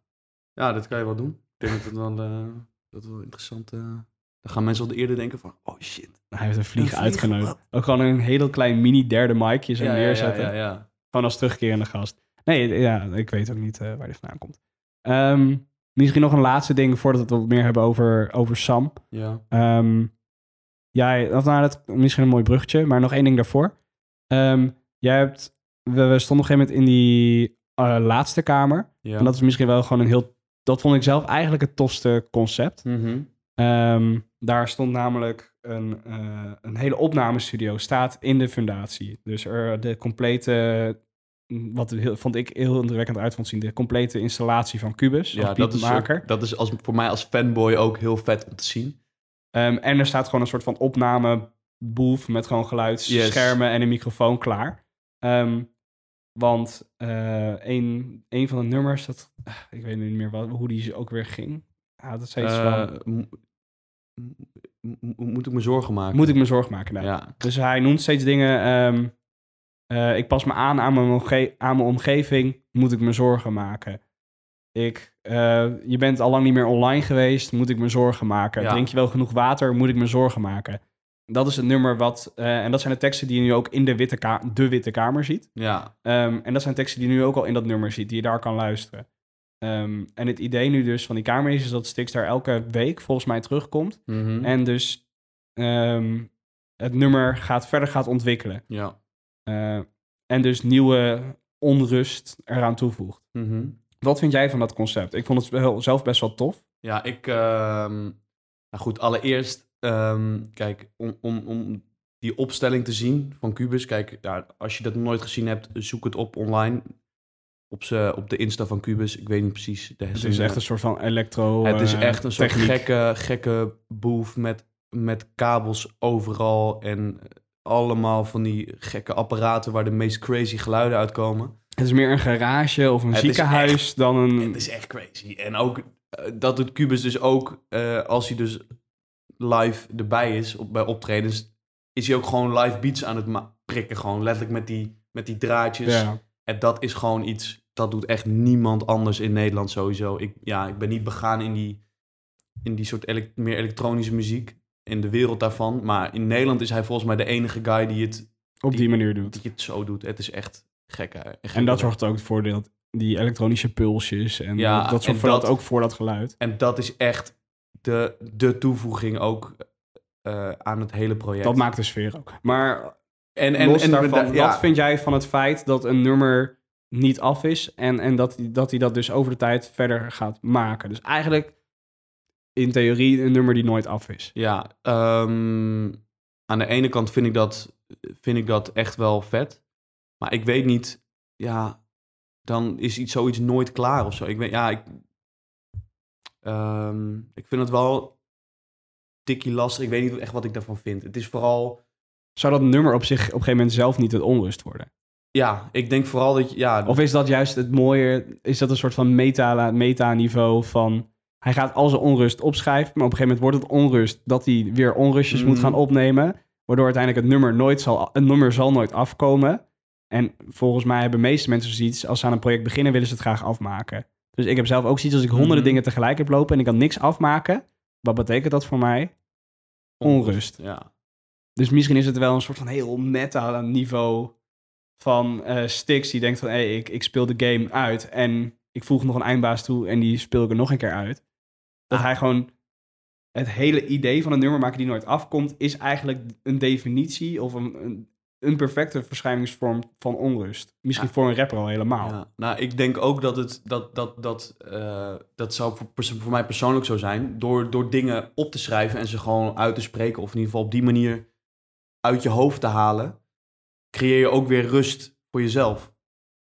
ja dat kan je wel doen. Ik denk dat het wel, eh, dat wel interessant eh Dan gaan mensen al eerder denken van, oh shit. Hij heeft een vlieg, vlieg, uitgenodigd. Ook gewoon een heel klein mini derde micje zo ja, neerzetten. Ja, ja, ja. Gewoon als terugkerende gast. Nee, ja, ik weet ook niet waar dit vandaan komt. Ehm, misschien nog een laatste ding voordat we het wat meer hebben over, over Sam. ja. Ehm jij, dat, nou, dat misschien een mooi bruggetje, maar nog één ding daarvoor. Ehm, jij hebt, we, we stonden op een gegeven moment in die eh, laatste kamer. ja. En dat is misschien wel gewoon een heel, dat vond ik zelf eigenlijk het tofste concept. Mhm. Ehm, daar stond namelijk een, eh, een hele opnamestudio, staat in de fundatie. Dus er de complete, wat heel, vond ik heel indrukwekkend uit vond zien, de complete installatie van Cubus, Ja, dat is, ook- dat is als, voor mij als fanboy ook heel vet om te zien. Ehm, en er staat gewoon een soort van opnameboef met gewoon geluidsschermen en een microfoon klaar. Ehm, want eh, een, een van de nummers, dat, ah, ik weet niet meer wat, hoe die ook weer ging. Ja, dat is steeds Eh, van, mo- mo- mo- moet ik me zorgen maken? moet ik me zorgen maken? Nou, Ja. Dus hij noemt steeds dingen. ehm, eh, ik pas me aan aan mijn, omge- aan mijn omgeving. Moet ik me zorgen maken? Ik, eh, je bent al lang niet meer online geweest. Moet ik me zorgen maken? Ja. Drink je wel genoeg water? Moet ik me zorgen maken? Dat is het nummer wat. eh, en dat zijn de teksten die je nu ook in de Witte, Ka- de Witte Kamer ziet. Ja. Ehm, en dat zijn teksten die je nu ook al in dat nummer ziet, die je daar kan luisteren. Ehm, en het idee nu dus van die Kamer is, is dat Stix daar elke week volgens mij terugkomt. Mhm. En dus ehm, het nummer gaat verder gaat ontwikkelen. Ja. Eh, en dus nieuwe onrust eraan toevoegt. Mhm. Wat vind jij van dat concept? Ik vond het wel, zelf best wel tof. Ja, ik... ehm, nou goed, allereerst... ehm, kijk, om, om, om die opstelling te zien van Cubus... Kijk, ja, als je dat nog nooit gezien hebt, zoek het op online. Op, ze, op de Insta van Cubus. Ik weet niet precies. De Het is echt een soort van elektro. Het is eh, echt een soort techniek. gekke, gekke boef met, met kabels overal. En allemaal van die gekke apparaten waar de meest crazy geluiden uitkomen. Het is meer een garage of een Het ziekenhuis dan een. Het is echt crazy. En ook eh, dat doet Cubus dus ook eh, als hij dus live erbij is op, bij optredens. Is hij ook gewoon live beats aan het prikken. Gewoon letterlijk met die, met die draadjes. Ja. En dat is gewoon iets, dat doet echt niemand anders in Nederland sowieso. Ik, ja, ik ben niet begaan in die, in die soort meer elektronische muziek. In de wereld daarvan. Maar in Nederland is hij volgens mij de enige guy die het, op die manier doet. die het zo doet. Het is echt gek. En dat zorgt ook voor dat, die elektronische pulsjes. En Ja, dat, dat zorgt voor dat, ook voor dat geluid. En dat is echt de, de toevoeging ook eh, aan het hele project. Dat maakt de sfeer ook. Maar en, en, los en, daarvan, ja, wat vind jij van het feit dat een nummer niet af is en, en dat, hij- dat hij dat dus over de tijd verder gaat maken? Dus eigenlijk in theorie een nummer die nooit af is. Ja, ehm, aan de ene kant vind ik, dat, vind ik dat echt wel vet. Maar ik weet niet, ja, dan is iets, zoiets nooit klaar of zo. Ik weet, ja, ik, ehm, ik vind het wel tikkie lastig. Ik weet niet echt wat ik daarvan vind. Het is vooral, Zou dat nummer op zich op een gegeven moment zelf niet het onrust worden? ja, ik denk vooral dat, ja, Of is dat juist het mooie, is dat een soort van meta- meta-niveau van... Hij gaat al zijn onrust opschrijven, maar op een gegeven moment wordt het onrust dat hij weer onrustjes moet Mhm. gaan opnemen. Waardoor uiteindelijk het nummer nooit zal, het nummer zal nooit afkomen. En volgens mij hebben de meeste mensen zoiets, als ze aan een project beginnen, willen ze het graag afmaken. Dus ik heb zelf ook zoiets als ik honderden Mhm. dingen tegelijk heb lopen en ik kan niks afmaken. Wat betekent dat voor mij? onrust. Ja, Dus misschien is het wel een soort van heel meta niveau van Stix die denkt van, hé, hey, ik, ik speel de game uit en ik voeg nog een eindbaas toe en die speel ik er nog een keer uit. Dat Ah. hij gewoon het hele idee van een nummer maken die nooit afkomt, is eigenlijk een definitie of een, een, een perfecte verschijningsvorm van onrust. Misschien Ja. voor een rapper al helemaal. Ja, nou, ik denk ook dat het dat dat dat eh, dat zou voor, voor mij persoonlijk zo zijn door door dingen op te schrijven en ze gewoon uit te spreken of in ieder geval op die manier uit je hoofd te halen, creëer je ook weer rust voor jezelf.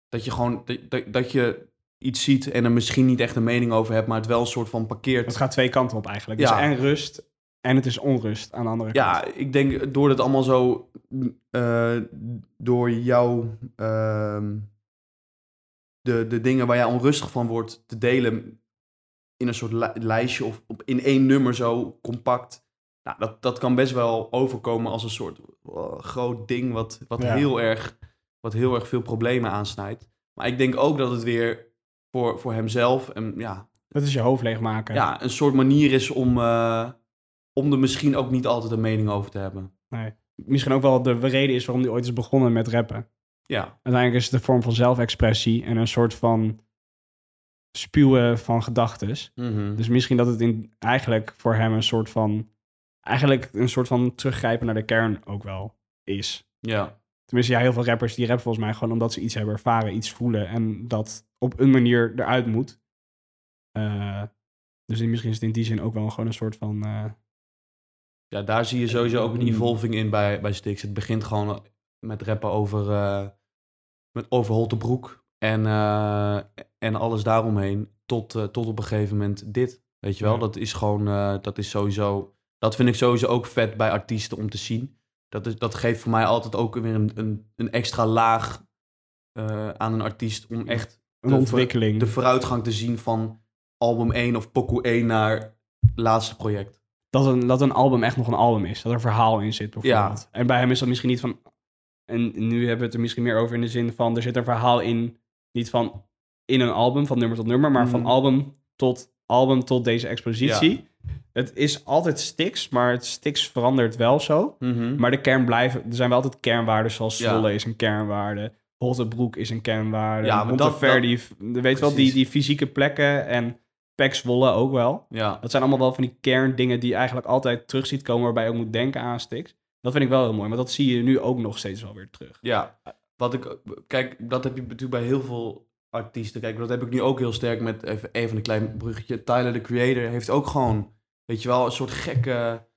Dat je gewoon dat, dat, dat je iets ziet en er misschien niet echt een mening over hebt, maar het wel een soort van parkeert. Het gaat twee kanten op eigenlijk. Ja. Dus en rust en het is onrust aan de andere kant. Ja, ik denk door het allemaal zo eh, door jou ehm, de, de dingen waar jij onrustig van wordt te delen in een soort li- lijstje of op, in één nummer zo compact. Nou, dat, dat kan best wel overkomen als een soort oh, groot ding wat, wat, Ja. heel erg, wat heel erg veel problemen aansnijdt. Maar ik denk ook dat het weer voor, voor hemzelf en ja, Dat is je hoofd leegmaken. ja, een soort manier is om, eh, om er misschien ook niet altijd een mening over te hebben. Nee. Misschien ook wel de reden is waarom hij ooit is begonnen met rappen. Ja, Uiteindelijk is het een vorm van zelfexpressie en een soort van spuwen van gedachtes. Mhm. Dus misschien dat het in, eigenlijk voor hem een soort van... Eigenlijk een soort van teruggrijpen naar de kern ook wel is. ja. Tenminste, ja, heel veel rappers die rappen volgens mij gewoon omdat ze iets hebben ervaren, iets voelen en dat op een manier eruit moet. Eh, dus misschien is het in die zin ook wel gewoon een soort van... eh, ja, daar zie je sowieso ook een Mm. evolving in bij, bij Stix. Het begint gewoon met rappen over, eh met over Holtebroek en, en alles daaromheen. Tot, tot op een gegeven moment dit. Weet je wel, Ja. dat is gewoon, dat is sowieso, dat vind ik sowieso ook vet bij artiesten om te zien. Dat, is, dat geeft voor mij altijd ook weer een, een, een extra laag eh, aan een artiest om echt een de- ontwikkeling. de vooruitgang te zien van album 1 of pokoe 1 naar laatste project. Dat een, dat een album echt nog een album is. Dat er verhaal in zit, bijvoorbeeld. En bij hem is dat misschien niet van... En nu hebben we het er misschien meer over in de zin van... Er zit een verhaal in, niet van in een album, van nummer tot nummer... maar van Mhm. album tot album tot deze expositie. Het is altijd Stix, maar het Stix verandert wel zo. Maar de kern blijven... Er zijn wel altijd kernwaarden, zoals Ja. Zwolle is een kernwaarde... Hottebroek is een kernwaarde. Ja, maar dat- weet je wel, die, Precies. die fysieke plekken en Pek Zwolle ook wel. Ja. Dat zijn allemaal wel van die kerndingen die je eigenlijk altijd terug ziet komen, waarbij je ook moet denken aan Stix. Dat vind ik wel heel mooi, maar dat zie je nu ook nog steeds wel weer terug. Ja, wat ik, kijk, dat heb je natuurlijk bij heel veel artiesten. Kijk, dat heb ik nu ook heel sterk met even, even een klein bruggetje. Tyler, the Creator, heeft ook gewoon, weet je wel, een soort gekke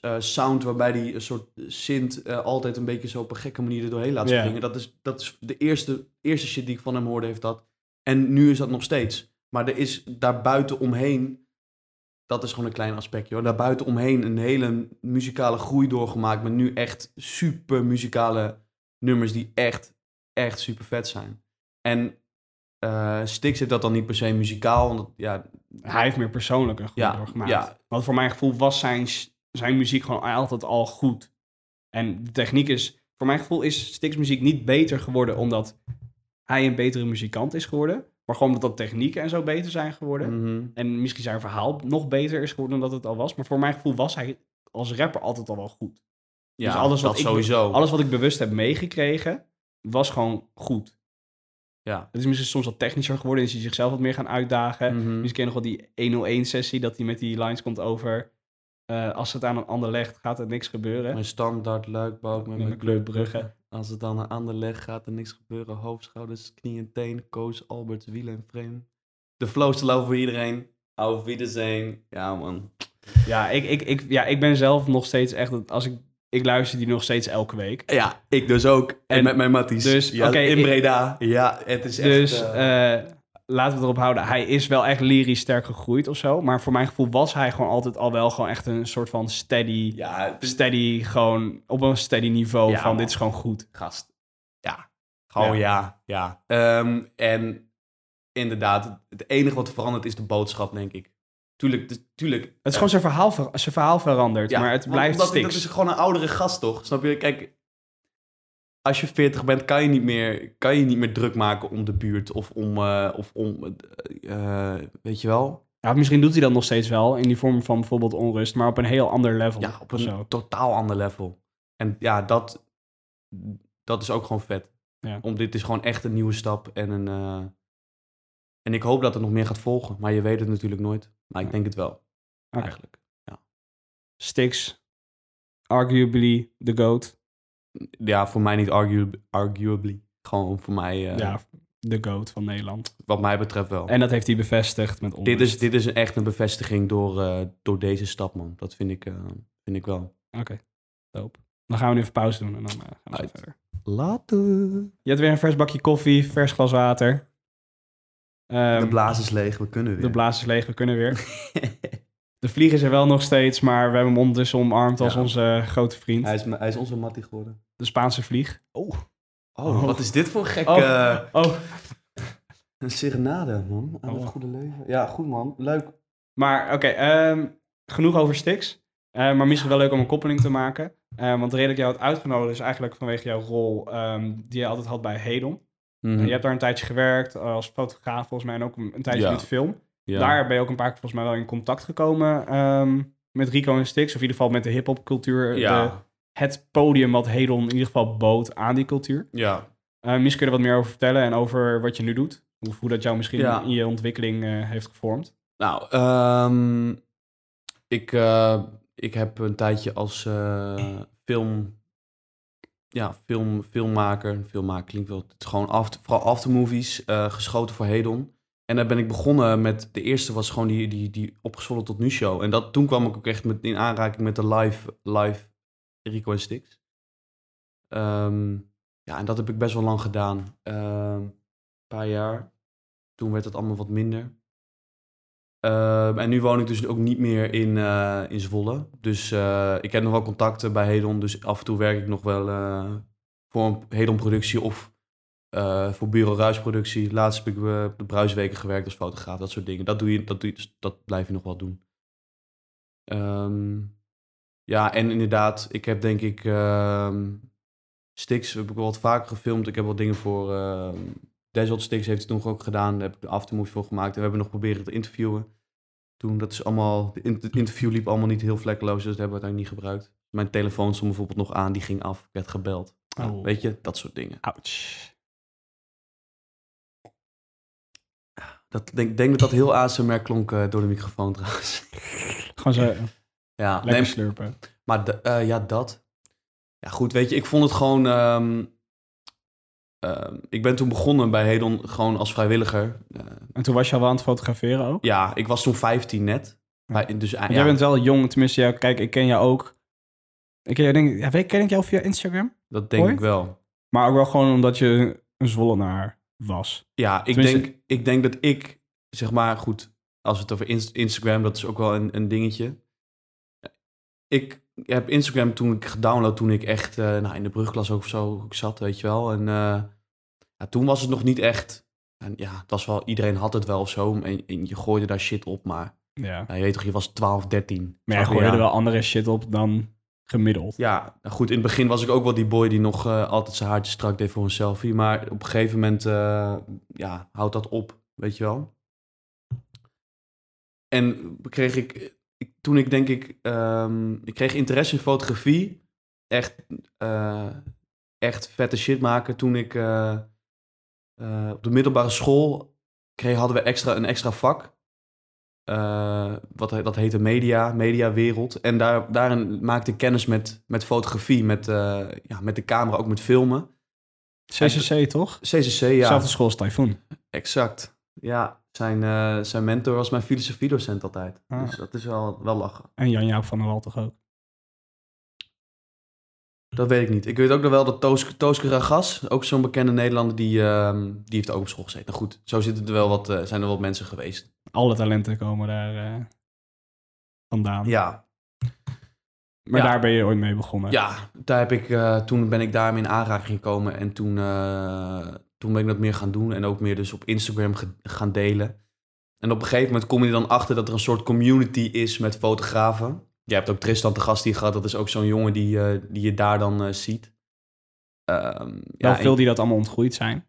eh, sound waarbij hij een soort synth eh, altijd een beetje zo op een gekke manier er doorheen laat springen. Dat, is, dat is de eerste, eerste shit die ik van hem hoorde, heeft dat. En nu is dat nog steeds. Maar er is daar buiten omheen, dat is gewoon een klein aspectje hoor. Daar buiten omheen een hele muzikale groei doorgemaakt. Met nu echt super muzikale nummers die echt, echt super vet zijn. En eh Stix heeft dat dan niet per se muzikaal. Want ja, Hij heeft meer persoonlijk een groei Ja, doorgemaakt. ja. Want voor mijn gevoel was zijn, zijn muziek gewoon altijd al goed. En de techniek is, voor mijn gevoel is Stix muziek niet beter geworden omdat hij een betere muzikant is geworden. Maar gewoon omdat de technieken en zo beter zijn geworden. mhm. En misschien zijn verhaal nog beter is geworden dan dat het al was. Maar voor mijn gevoel was hij als rapper altijd al wel goed. ja Dus alles wat dat ik- sowieso. Alles wat ik bewust heb meegekregen, was gewoon goed. Ja. Het is misschien soms wat technischer geworden. Is hij zichzelf wat meer gaan uitdagen. Mhm. Misschien ken je nog wel die 101-sessie, dat hij met die lines komt over... eh, als het aan een ander legt, gaat er niks gebeuren. Mijn standaard luikbouw met Met mijn kleurbruggen. Als het dan aan een ander leg, gaat er niks gebeuren. Hoofd, schouders, knie en teen. Koos, Albert, wielen en frame. De flow te lopen voor iedereen. Auf Wiedersehen. Ja, man. Ja ik, ik, ik, ja, ik ben zelf nog steeds echt... Als ik, ik luister die nog steeds elke week. Ja, ik dus ook. En, En met mijn matties. dus, ja, oké, in ik- Breda. Ja, het is Dus echt... eh, eh, laten we erop houden. Hij is wel echt lyrisch sterk gegroeid of zo. Maar voor mijn gevoel was hij gewoon altijd al wel gewoon echt een soort van steady... ja, is Steady, gewoon op een steady niveau Ja, van man. dit is gewoon goed. gast. Ja. Gewoon ja. Ja. Ehm, en inderdaad, het enige wat verandert is de boodschap, denk ik. Tuurlijk, tuurlijk. Het is gewoon zijn verhaal, ver- zijn verhaal veranderd, Ja, maar het blijft omdat- Stix. Dat is gewoon een oudere gast, toch? Snap je? Kijk, als je 40 bent, kan je niet meer, kan je niet meer druk maken om de buurt of om, eh, of om eh, eh, weet je wel? Ja, misschien doet hij dat nog steeds wel in die vorm van bijvoorbeeld onrust, maar op een heel ander level. Ja, op een zo. totaal ander level. En ja, dat, dat is ook gewoon vet. Ja. Om dit is gewoon echt een nieuwe stap en een. eh, en ik hoop dat er nog meer gaat volgen, maar je weet het natuurlijk nooit. Maar ik Ja. denk het wel, eigenlijk. Stix, arguably the GOAT. Ja, voor mij niet argu arguably. Gewoon voor mij, eh, ja, de GOAT van Nederland. wat mij betreft wel. En dat heeft hij bevestigd met onrust. Dit is, dit is echt een bevestiging door, eh, door deze stap, man. Dat vind ik, eh, vind ik wel. Oké, dope. Dan gaan we nu even pauze doen en dan gaan we verder. Later. Je hebt weer een vers bakje koffie, vers glas water. Ehm, de blaas is leeg, we kunnen weer. de blaas is leeg, we kunnen weer. De vlieg is er wel nog steeds, maar we hebben hem ondertussen omarmd als Ja. onze grote vriend. hij, is, hij is onze mattie geworden. De Spaanse vlieg. Oh. Oh, Oh. wat is dit voor gek... Oh. eh, oh. een serenade, man. Aan Oh. het goede leven. Ja, goed, man. Leuk. Maar oké, ehm, genoeg over Stix. Eh, maar misschien wel leuk om een koppeling te maken. Eh, want de reden dat ik jou had uitgenodigd is eigenlijk vanwege jouw rol ehm, die je altijd had bij Hedon. Mhm. En je hebt daar een tijdje gewerkt als fotograaf volgens mij en ook een, een tijdje Ja. met film. Ja. Daar ben je ook een paar keer volgens mij wel in contact gekomen ehm, met Rico en Stix. Of in ieder geval met de hip-hop cultuur. De, het podium wat Hedon in ieder geval bood aan die cultuur. Ja. Eh misschien kun je er wat meer over vertellen en over wat je nu doet. Of hoe dat jou misschien Ja. in je ontwikkeling eh, heeft gevormd. Nou, ehm, ik, eh, ik heb een tijdje als film, ja, film, filmmaker, filmmaker klinkt wel, het is gewoon after, vooral aftermovies, eh geschoten voor Hedon. En daar ben ik begonnen met, de eerste was gewoon die, die, die opgezwollen tot nu show. En dat, toen kwam ik ook echt met, in aanraking met de live, live Rico en Stix. Ehm, ja, en dat heb ik best wel lang gedaan. Ehm, een paar jaar. Toen werd het allemaal wat minder. Ehm, en nu woon ik dus ook niet meer in, eh, in Zwolle. Dus eh, ik heb nog wel contacten bij Hedon. Dus af en toe werk ik nog wel eh, voor een Hedon productie of voor Bureau Ruisproductie. Laatst heb ik op de Bruisweken gewerkt als fotograaf. Dat soort dingen. Dat, doe je, dat, doe je, dus dat blijf je nog wel doen. Ehm, ja, en inderdaad, ik heb denk ik... ehm Stix heb ik wel wat vaker gefilmd. Ik heb wat dingen voor... Desert Stix heeft het toen ook gedaan. Daar heb ik de aftermovie voor gemaakt. En we hebben nog proberen te interviewen. Toen, dat is allemaal... Het interview liep allemaal niet heel vlekkeloos. Dus dat hebben we uiteindelijk niet gebruikt. Mijn telefoon stond bijvoorbeeld nog aan. Die ging af. Ik werd gebeld. Nou, Oh. weet je, dat soort dingen. Ouch. Dat, denk, denk dat dat heel ASMR klonk eh, door de microfoon trouwens. Gewoon zo ja, lekker nee, slurpen. maar eh, ja, dat. Ja, goed, weet je, ik vond het gewoon... ehm, ehm, ik ben toen begonnen bij Hedon gewoon als vrijwilliger. Eh, En toen was je al wel aan het fotograferen ook? ja, ik was toen 15 net. Ja. Dus, eh, ja, Jij bent wel jong, tenminste, ja, kijk, ik ken jou ook. Ik ken jou, denk, ja, weet, ken ik jou via Instagram? dat denk Ooit? ik wel. Maar ook wel gewoon omdat je een Zwollenaar was. Ja, ik Tenminste- denk, ik denk dat ik, zeg maar, goed, als we het over Inst- Instagram, dat is ook wel een, een dingetje. Ik heb Instagram toen ik gedownload, toen ik echt eh, nou, in de brugklas ook zo zat, weet je wel. En eh, ja, toen was het nog niet echt, en ja, het was wel, iedereen had het wel of zo, en, en je gooide daar shit op, maar Ja. ja, je weet toch, je was 12, 13. Maar je? gooide er wel andere shit op dan gemiddeld. Ja, nou goed, in het begin was ik ook wel die boy die nog eh, altijd zijn haartje strak deed voor een selfie. Maar op een gegeven moment, ja, houdt dat op, weet je wel. En kreeg ik, ik toen ik denk ik, ehm, ik kreeg interesse in fotografie. Echt, eh, echt vette shit maken. Toen ik eh, eh, op de middelbare school kreeg, hadden we extra, een extra vak. Wat, dat heette media, mediawereld. En daar, daarin maakte ik kennis met, met fotografie, met, ja, met de camera, ook met filmen. CCC toch? CCC, ja, Dezelfde school als Typhoon. exact. Ja, zijn, eh, zijn mentor was mijn filosofiedocent altijd. Ah. Dus dat is wel, wel lachen. En Jan-Jaap van der Wal toch ook? Dat weet ik niet. Ik weet ook nog wel dat Toos, Tooske Ragas, ook zo'n bekende Nederlander, die, ehm, die heeft ook op school gezeten. Nou goed, zo zitten er wel wat, eh, zijn er wat mensen geweest. Alle talenten komen daar eh, vandaan. Ja, Maar Ja. daar ben je ooit mee begonnen. Ja, daar heb ik, toen ben ik daarmee in aanraking gekomen en toen, toen ben ik dat meer gaan doen en ook meer dus op Instagram gaan delen. En op een gegeven moment kom je dan achter dat er een soort community is met fotografen. Je hebt ook Tristan te gast hier gehad, dat is ook zo'n jongen die, eh, die je daar dan eh, ziet. Wel ja, veel en- die dat allemaal ontgroeid zijn.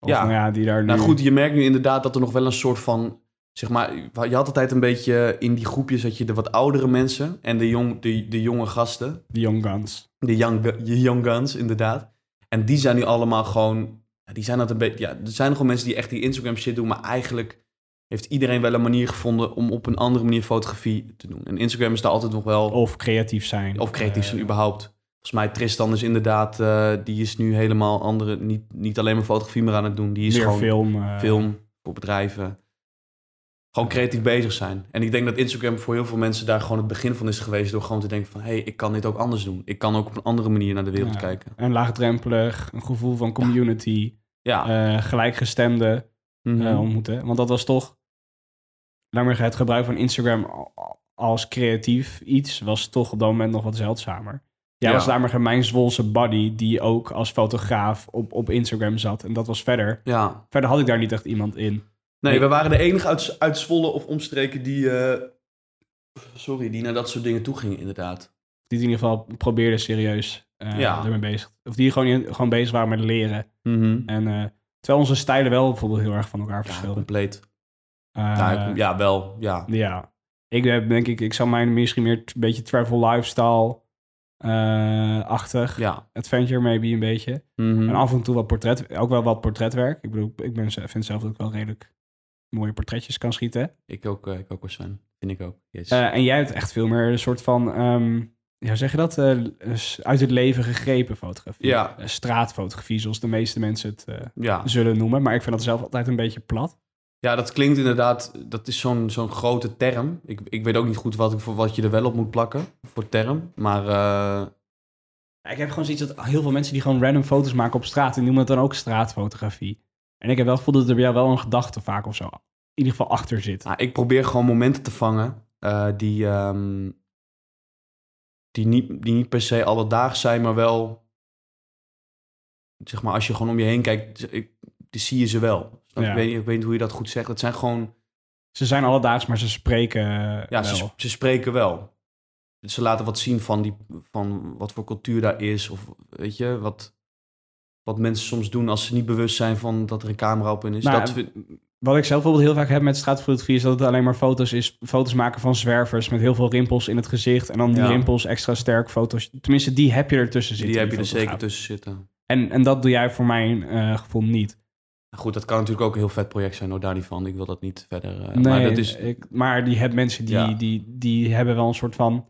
Of Ja. nou ja, die daar nu... Nou goed, je merkt nu inderdaad dat er nog wel een soort van, zeg maar, je had altijd een beetje in die groepjes dat je de wat oudere mensen en de, jong, de, de jonge gasten. De Young Guns. De young, de young guns, inderdaad. En die zijn nu allemaal gewoon... ja, Die zijn dat een beetje... Ja, er zijn gewoon mensen die echt die Instagram shit doen, maar eigenlijk heeft iedereen wel een manier gevonden om op een andere manier fotografie te doen. En Instagram is daar altijd nog wel... Of creatief zijn. of creatief zijn Eh, überhaupt. Volgens mij Tristan is inderdaad... eh, die is nu helemaal andere... Niet, niet alleen maar fotografie meer aan het doen. Die is gewoon film. eh, film voor bedrijven. Gewoon creatief bezig zijn. En ik denk dat Instagram voor heel veel mensen daar gewoon het begin van is geweest. Door gewoon te denken van, hé, hey, ik kan dit ook anders doen. Ik kan ook op een andere manier naar de wereld Ja. kijken. En laagdrempelig, een gevoel van community, Ja. eh, gelijkgestemde Mhm. eh, ontmoeten. Want dat was toch, laat maar zeggen, het gebruik van Instagram als creatief iets was toch op dat moment nog wat zeldzamer. Jij Ja. was daar maar mijn Zwolse buddy die ook als fotograaf op, op Instagram zat. En dat was verder. ja. Verder had ik daar niet echt iemand in. Nee, we waren de enige uit, uit Zwolle of omstreken die, eh, sorry, die naar dat soort dingen toe gingen, inderdaad. Die in ieder geval probeerde serieus Ja. ermee bezig. Of die gewoon, in- gewoon bezig waren met leren. En eh, terwijl onze stijlen wel bijvoorbeeld heel erg van elkaar Ja, verschilden. compleet. Ja, ja, wel, ja. Ja. Ik heb denk ik, ik zou mijn misschien meer een beetje travel lifestyle eh, achtig. Ja. Adventure maybe een beetje. Mhm. En af en toe wat portret, ook wel wat portretwerk. Ik bedoel, ik ben, vind zelf dat ik wel redelijk mooie portretjes kan schieten. Ik ook, eh, ik ook wel Sven. Vind ik ook. Yes. Eh, en jij hebt echt veel meer een soort van, ehm, ja, hoe zeg je dat? Eh, uit het leven gegrepen fotografie. Ja. Straatfotografie, zoals de meeste mensen het ja. zullen noemen. Maar ik vind dat zelf altijd een beetje plat. ja, dat klinkt inderdaad, dat is zo'n zo'n grote term. Ik, ik weet ook niet goed wat, ik, voor wat je er wel op moet plakken, voor term. Maar Ik heb gewoon zoiets dat heel veel mensen die gewoon random foto's maken op straat, die noemen het dan ook straatfotografie. En ik heb wel het gevoel dat er bij jou wel een gedachte vaak of zo in ieder geval achter zit. nou, ik probeer gewoon momenten te vangen eh, die, ehm, die, niet, die niet per se alledaags zijn, maar wel zeg maar, als je gewoon om je heen kijkt, ik, die zie je ze wel. Ja. Ik, weet, niet- ik weet niet hoe je dat goed zegt. Het zijn gewoon, Ze zijn alledaags, maar ze spreken ja, ze, ze spreken wel. Ze laten wat zien van, die, van wat voor cultuur daar is. Of weet je, wat, wat mensen soms doen als ze niet bewust zijn van dat er een camera op hun is. Nou, dat, Wat ik zelf bijvoorbeeld heel vaak heb met straatfotografie... is dat het alleen maar foto's is. Foto's maken van zwervers met heel veel rimpels in het gezicht. En dan die Ja. rimpels extra sterk foto's. Tenminste, die heb je ertussen zitten. die heb je er zeker tussen zitten. En, en dat doe jij voor mijn eh, gevoel niet. Nou Goed, dat kan natuurlijk ook een heel vet project zijn, hoor, daar niet van. Ik wil dat niet verder. eh, nee, maar dat is, ik, maar die hebben mensen die, Ja. die, die hebben wel een soort van...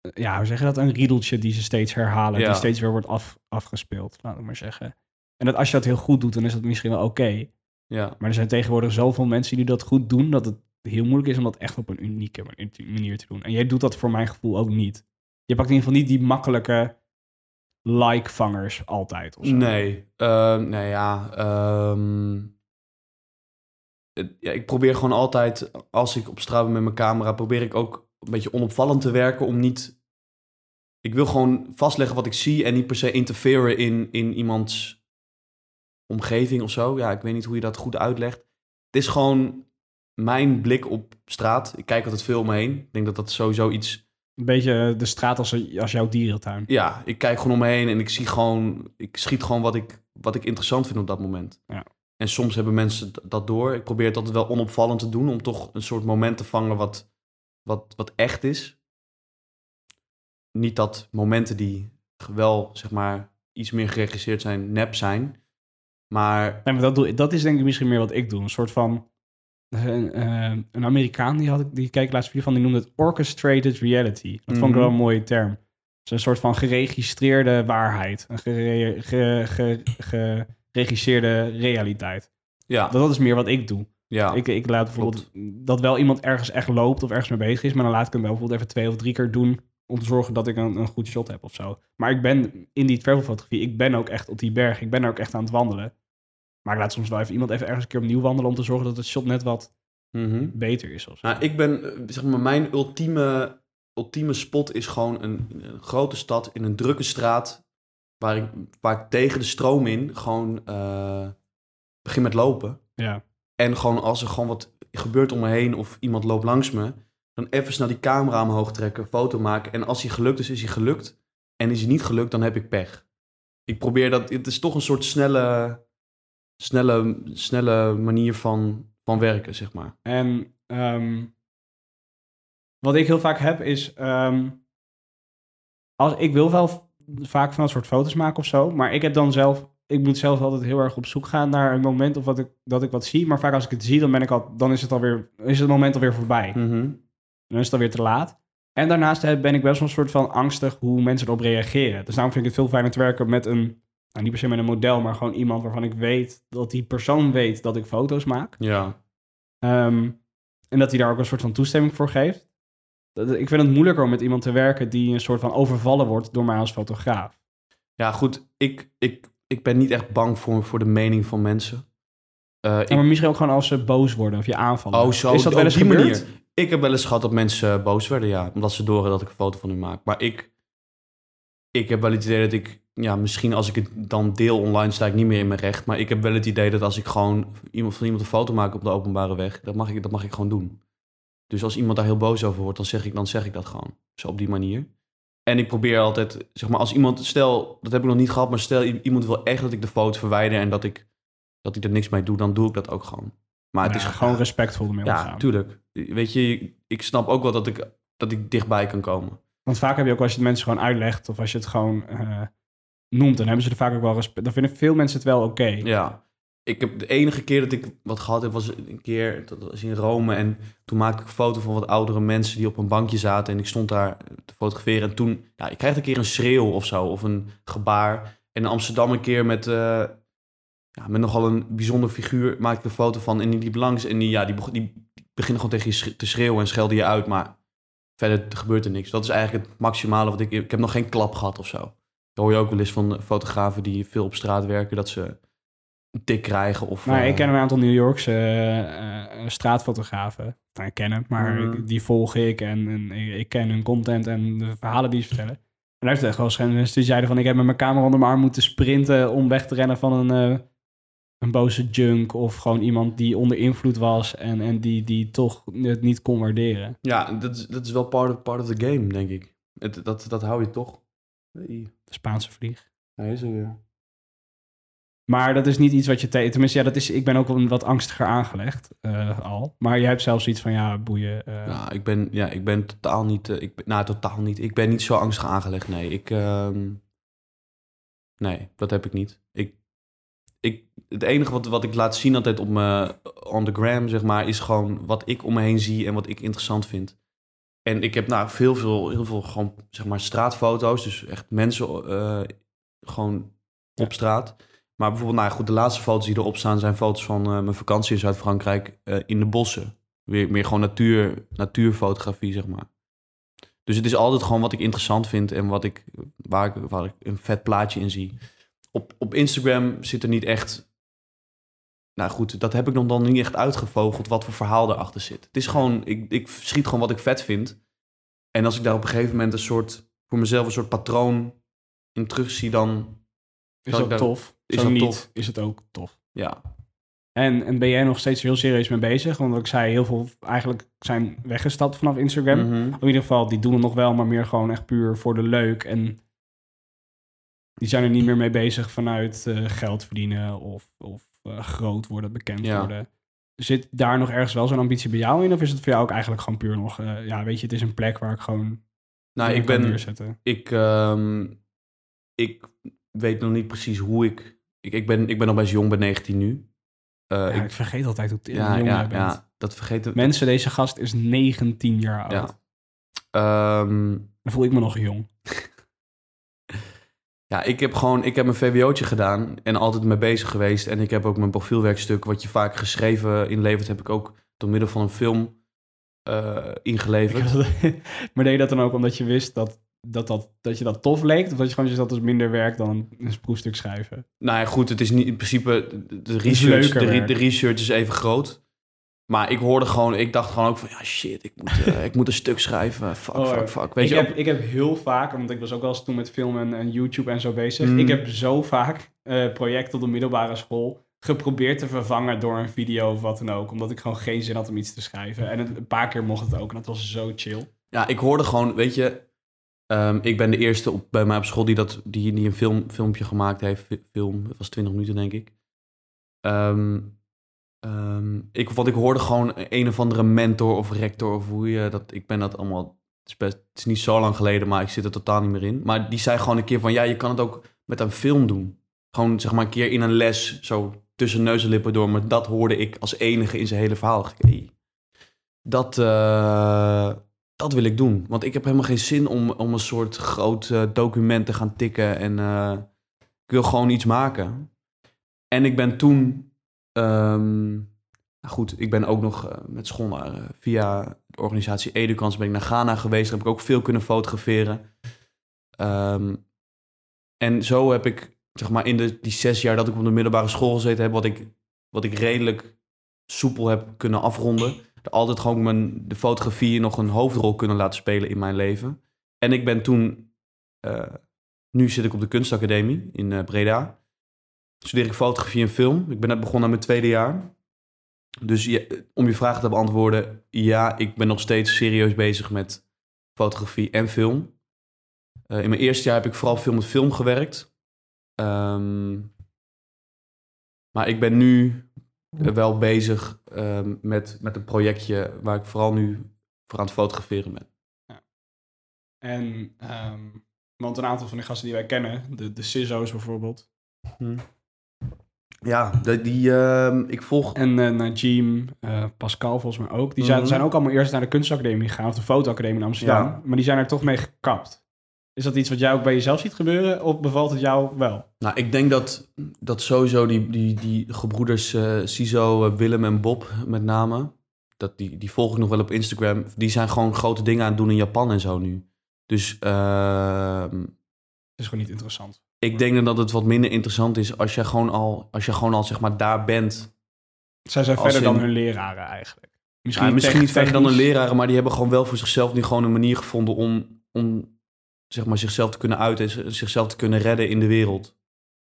Ja, hoe zeg je dat? Een riedeltje die ze steeds herhalen. Ja. Die steeds weer wordt af, afgespeeld, laat ik maar zeggen. En dat als je dat heel goed doet, dan is dat misschien wel oké. ja. Maar er zijn tegenwoordig zoveel mensen die dat goed doen... dat het heel moeilijk is om dat echt op een unieke manier te doen. En jij doet dat voor mijn gevoel ook niet. Je pakt in ieder geval niet die makkelijke like-vangers altijd. Of zo. Nee, eh, nee ja, ehm, ja. Ik probeer gewoon altijd, als ik op straat ben met mijn camera, probeer ik ook een beetje onopvallend te werken om niet. Ik wil gewoon vastleggen wat ik zie en niet per se interferen in, in iemands omgeving of zo. Ja, ik weet niet hoe je dat goed uitlegt. Het is gewoon mijn blik op straat. Ik kijk altijd veel om me heen. Ik denk dat dat sowieso iets Een beetje de straat als, als jouw dierentuin. ja, ik kijk gewoon om me heen en ik zie gewoon, ik schiet gewoon wat ik, wat ik interessant vind op dat moment. Ja. En soms hebben mensen dat door. Ik probeer het altijd wel onopvallend te doen om toch een soort moment te vangen wat, wat, wat echt is. Niet dat momenten die wel, zeg maar, iets meer geregisseerd zijn, nep zijn. Maar Nee, maar dat, doe, dat is denk ik misschien meer wat ik doe. Een soort van... Een, eh, een Amerikaan, die, had ik, die keek laatst video van, die noemde het orchestrated reality. Dat vond ik Mhm. wel een mooie term. Het is een soort van geregistreerde waarheid. Een gere- ge- ge- geregisseerde realiteit. ja, Dat, dat is meer wat ik doe. Ja. Ik, ik laat bijvoorbeeld dat wel iemand ergens echt loopt of ergens mee bezig is, maar dan laat ik hem wel bijvoorbeeld even twee of drie keer doen om te zorgen dat ik een, een goed shot heb of zo. Maar ik ben in die travelfotografie, ik ben ook echt op die berg, ik ben er ook echt aan het wandelen. Maar ik laat soms wel even iemand even ergens een keer opnieuw wandelen om te zorgen dat het shot net wat Mhm. beter is of. Nou, ik ben, eh, zeg maar, mijn ultieme, ultieme spot is gewoon een, een grote stad in een drukke straat. Waar ik, waar ik tegen de stroom in gewoon eh, begin met lopen. Ja. En gewoon als er gewoon wat gebeurt om me heen of iemand loopt langs me. Dan even snel die camera omhoog trekken, foto maken. En als hij gelukt is, is hij gelukt. En is hij niet gelukt, dan heb ik pech. Ik probeer dat, het is toch een soort snelle, snelle, snelle manier van, van werken, zeg maar. En ehm, wat ik heel vaak heb is, ehm, als, ik wil wel vaak van dat soort foto's maken of zo, maar ik heb dan zelf, ik moet zelf altijd heel erg op zoek gaan naar een moment of wat ik, dat ik wat zie. Maar vaak als ik het zie, dan ben ik al, dan is het alweer, is het moment alweer voorbij. Mhm. Dan is het alweer te laat. En daarnaast heb- ben ik best wel een soort van angstig hoe mensen erop reageren. Dus daarom vind ik het veel fijner te werken met een, nou niet per se met een model, maar gewoon iemand waarvan ik weet dat die persoon weet dat ik foto's maak. Ja. Ehm, en dat hij daar ook een soort van toestemming voor geeft. Ik vind het moeilijker om met iemand te werken die een soort van overvallen wordt door mij als fotograaf. Ja, goed. Ik, ik, ik ben niet echt bang voor, voor de mening van mensen. Eh, ik, maar misschien ook gewoon als ze boos worden of je aanvallen. oh, zo. Is dat wel eens gebeurd? manier. Ik heb wel eens gehad dat mensen eh, boos werden, ja. Omdat ze doren dat ik een foto van hun maak. Maar ik, ik heb wel het idee dat ik... Ja, misschien als ik het dan deel online sta ik niet meer in mijn recht. Maar ik heb wel het idee dat als ik gewoon iemand, van iemand een foto maak op de openbare weg... Dat mag, ik, dat mag ik gewoon doen. Dus als iemand daar heel boos over wordt, dan zeg ik, dan zeg ik dat gewoon. Zo op die manier. En ik probeer altijd, zeg maar, als iemand, stel, dat heb ik nog niet gehad, maar stel iemand wil echt dat ik de foto verwijder en dat ik, dat ik er niks mee doe, dan doe ik dat ook gewoon. Maar het is gewoon respectvol ermee Ja, omgaan. tuurlijk. Weet je, ik snap ook wel dat ik, dat ik dichtbij kan komen. Want vaak heb je ook als je het mensen gewoon uitlegt of als je het gewoon eh, noemt, dan hebben ze er vaak ook wel respect. Dan vinden veel mensen het wel oké. Ja. Ik heb de enige keer dat ik wat gehad heb, was een keer, dat was in Rome. En toen maakte ik foto van wat oudere mensen die op een bankje zaten. En ik stond daar te fotograferen. En toen, ja, ik krijg een keer een schreeuw of zo, of een gebaar. En in Amsterdam een keer met, eh, ja, met nogal een bijzonder figuur maakte ik een foto van. En die liep langs en die, ja, die, gewoon tegen je te schreeuwen en schelde je uit. Maar verder gebeurt er niks. Dat is eigenlijk het maximale wat ik... Ik heb nog geen klap gehad of zo. Dat hoor je ook wel eens van fotografen die veel op straat werken, dat ze tik krijgen of... Eh, ik ken een aantal New Yorkse eh, eh, straatfotografen. Nou, ik ken hem, maar Mhm. ik- die volg ik en, en ik, ik ken hun content en de verhalen die ze vertellen. En daar is het echt wel schijn. Dus die zeiden van, ik heb met mijn camera onder mijn arm moeten sprinten om weg te rennen van een, eh, een boze junk of gewoon iemand die onder invloed was en, en die, die toch het niet kon waarderen. Ja, dat is, dat is wel part of, part of the game, denk ik. Het, dat, dat hou je toch. De Spaanse vlieg. Hij is er weer. Maar dat is niet iets wat je... Te Tenminste, ja, dat is, ik ben ook wel wat angstiger aangelegd eh, al. Maar jij hebt zelfs iets van, ja, boeien. Nou, ik ben, ja, ik ben totaal niet, eh, ik ben, nou, totaal niet. Ik ben niet zo angstig aangelegd, nee. Ik, ehm, nee, dat heb ik niet. Ik, ik, het enige wat, wat ik laat zien altijd op mijn, on the gram, zeg maar, is gewoon wat ik om me heen zie en wat ik interessant vind. En ik heb nou veel, veel, heel veel gewoon, zeg maar, straatfoto's. Dus echt mensen gewoon op straat. Maar bijvoorbeeld, nou goed, de laatste foto's die erop staan zijn foto's van eh, mijn vakantie in Zuid-Frankrijk eh, in de bossen. Weer meer gewoon natuur, natuurfotografie, zeg maar. Dus het is altijd gewoon wat ik interessant vind en wat ik, waar, ik, waar ik een vet plaatje in zie. Op, op Instagram zit er niet echt. Nou goed, dat heb ik nog dan niet echt uitgevogeld wat voor verhaal erachter zit. Het is gewoon, ik, ik schiet gewoon wat ik vet vind. En als ik daar op een gegeven moment een soort, voor mezelf een soort patroon in terugzie, dan is dat tof? is Zo dat niet, tof? is het ook tof. ja. En, en ben jij nog steeds heel serieus mee bezig? Want wat ik zei, heel veel eigenlijk zijn weggestapt vanaf Instagram. Mhm. In ieder geval, die doen het nog wel, maar meer gewoon echt puur voor de leuk. En die zijn er niet meer mee bezig vanuit eh, geld verdienen of, of eh, groot worden, bekend Ja. worden. Zit daar nog ergens wel zo'n ambitie bij jou in? Of is het voor jou ook eigenlijk gewoon puur nog, eh, ja, weet je, het is een plek waar ik gewoon Nou, ik ben, neerzetten. ik, ehm, ik weet nog niet precies hoe ik, ik, ik ben, ik ben nog best jong, ben 19 nu. Eh, Ja, ik, ik, vergeet altijd hoe ja, jong ja, bent. ja, dat vergeten Mensen, deze gast is 19 jaar oud. Ja. Ehm, Dan voel ik me nog jong. Ja, ik heb gewoon, ik heb mijn VWO'tje gedaan en altijd mee bezig geweest. En ik heb ook mijn profielwerkstuk, wat je vaak geschreven inlevert, heb ik ook door middel van een film eh, ingeleverd. maar deed je dat dan ook omdat je wist dat, dat, dat, dat je dat tof leek? Of dat je gewoon dat is minder werk dan een, proefstuk schrijven? Nou ja, goed, het is niet in principe, de- research, de, re- werk. de research is even groot. Maar ik hoorde gewoon, ik dacht gewoon ook van, ja shit, ik moet, eh, ik moet een stuk schrijven. Fuck, Oh, fuck, fuck. Weet ik, je, heb, ik heb heel vaak, want ik was ook wel eens toen met film en, YouTube en zo bezig. Mm. Ik heb zo vaak eh, projecten op de middelbare school geprobeerd te vervangen door een video of wat dan ook. Omdat ik gewoon geen zin had om iets te schrijven. En een paar keer mocht het ook en dat was zo chill. Ja, ik hoorde gewoon, weet je, ehm, ik ben de eerste op, bij mij op school die, dat, die, een film, filmpje gemaakt heeft. Fi- Film, het was 20 minuten denk ik. Ehm, ehm, ik. Wat ik hoorde gewoon een of andere mentor of rector of hoe je dat, ik ben dat allemaal, het is, best, het is niet zo lang geleden, maar ik zit er totaal niet meer in. Maar die zei gewoon een keer van, ja, je kan het ook met een film doen. Gewoon zeg maar een keer in een les, zo tussen neus en lippen door. Maar dat hoorde ik als enige in zijn hele verhaal. Dat, eh, dat wil ik doen. Want ik heb helemaal geen zin om, om een soort groot eh, document te gaan tikken. En eh, ik wil gewoon iets maken. En ik ben toen... ehm, nou goed, ik ben ook nog eh, met school via de organisatie Educans ben ik naar Ghana geweest. Daar heb ik ook veel kunnen fotograferen. Ehm, en zo heb ik, zeg maar, in de, die zes jaar dat ik op de middelbare school gezeten heb, wat ik, wat ik redelijk soepel heb kunnen afronden. Altijd gewoon mijn, de fotografie nog een hoofdrol kunnen laten spelen in mijn leven. En ik ben toen, eh, nu zit ik op de kunstacademie in eh, Breda. Studeer ik fotografie en film. Ik ben net begonnen aan mijn tweede jaar. Dus om je vraag te beantwoorden, ja, ik ben nog steeds serieus bezig met fotografie en film. Eh, in mijn eerste jaar heb ik vooral veel met film gewerkt. Ehm, maar ik ben nu wel bezig ehm, met, met een projectje waar ik vooral nu voor aan het fotograferen ben. En, ehm, want een aantal van de gasten die wij kennen, de, de CISO's bijvoorbeeld. Ja, de- die, ehm, ik volg... En eh Najim, eh, Pascal volgens mij ook. Die zijn, Mhm. zijn ook allemaal eerst naar de kunstacademie gegaan, of de fotoacademie in Amsterdam. Ja. Maar die zijn er toch mee gekapt. Is dat iets wat jij ook bij jezelf ziet gebeuren, of bevalt het jou wel? Nou, ik denk dat, dat sowieso die, die, die gebroeders eh Ciso, eh, Willem en Bob met name... Dat die, die volg ik nog wel op Instagram. Die zijn gewoon grote dingen aan het doen in Japan en zo nu. Dus ehm, Het is gewoon niet interessant. ik denk dat het wat minder interessant is als je gewoon al, als je gewoon al zeg maar daar bent. Zij zijn verder dan hun leraren eigenlijk. Misschien, misschien tech- niet verder dan een technisch. leraren, maar die hebben gewoon wel voor zichzelf nu gewoon een manier gevonden om, om zeg maar, zichzelf te kunnen uiten en zichzelf te kunnen redden in de wereld.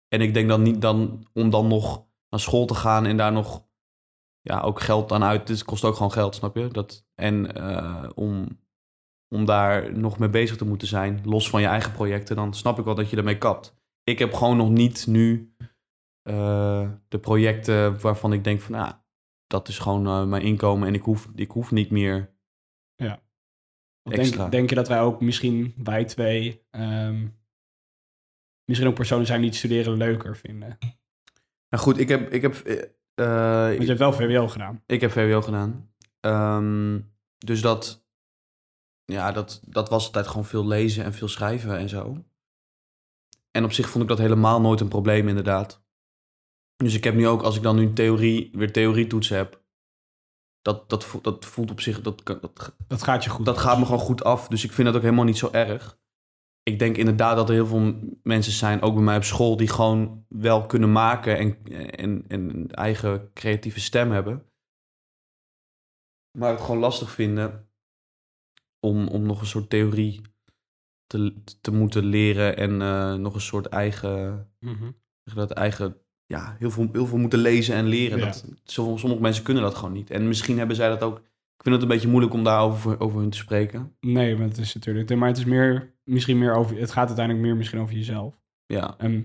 En ik denk dan niet dan, om dan nog naar school te gaan en daar nog ja, ook geld aan uit. Het kost ook gewoon geld, snap je? Dat, en eh, om, om daar nog mee bezig te moeten zijn, los van je eigen projecten, dan snap ik wel dat je ermee kapt. Ik heb gewoon nog niet nu eh, de projecten waarvan ik denk van, nou, dat is gewoon eh, mijn inkomen en ik hoef, ik hoef niet meer. Denk, denk je dat wij ook misschien, wij twee, ehm, misschien ook personen zijn die het studeren leuker vinden? Nou goed, ik heb, ik heb, eh, eh, Want je hebt wel VWO gedaan. Ik heb VWO gedaan. Ehm, dus dat, ja, dat, dat was altijd gewoon veel lezen en veel schrijven en zo. En op zich vond ik dat helemaal nooit een probleem, inderdaad. Dus ik heb nu ook, als ik dan nu theorie, weer theorietoetsen heb, dat, dat, voelt, dat voelt op zich, dat, dat, Dat gaat je goed. dat gaat me gewoon goed af. Dus ik vind dat ook helemaal niet zo erg. Ik denk inderdaad dat er heel veel mensen zijn, ook bij mij op school, die gewoon wel kunnen maken en, en, en een eigen creatieve stem hebben. Maar het gewoon lastig vinden om, om nog een soort theorie te, te moeten leren en eh, nog een soort eigen, Mhm. dat eigen, ja, heel veel, heel veel moeten lezen en leren. Ja. Dat, sommige, mensen kunnen dat gewoon niet. En misschien hebben zij dat ook. Ik vind het een beetje moeilijk om daarover over hun te spreken. Nee, maar het is natuurlijk. Maar het is meer, misschien meer over. Het gaat uiteindelijk meer misschien over jezelf. Ja. Ehm,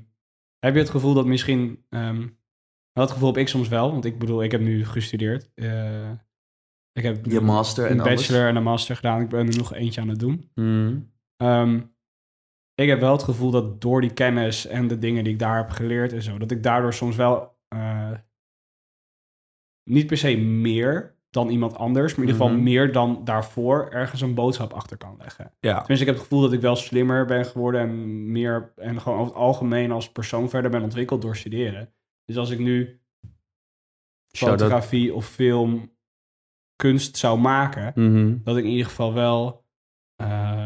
heb je het gevoel dat misschien. ehm, dat gevoel heb ik soms wel, want ik bedoel, ik heb nu gestudeerd. Eh, ik heb Je master en een alles. bachelor en een master gedaan. Ik ben er nog eentje aan het doen. Mm. Ehm, ik heb wel het gevoel dat door die kennis en de dingen die ik daar heb geleerd en zo, dat ik daardoor soms wel eh, niet per se meer dan iemand anders, maar in ieder geval Mhm. meer dan daarvoor ergens een boodschap achter kan leggen. Ja. Tenminste, ik heb het gevoel dat ik wel slimmer ben geworden en meer en gewoon over het algemeen als persoon verder ben ontwikkeld door studeren. Dus als ik nu fotografie of film kunst zou maken, Mhm. dat ik in ieder geval wel eh,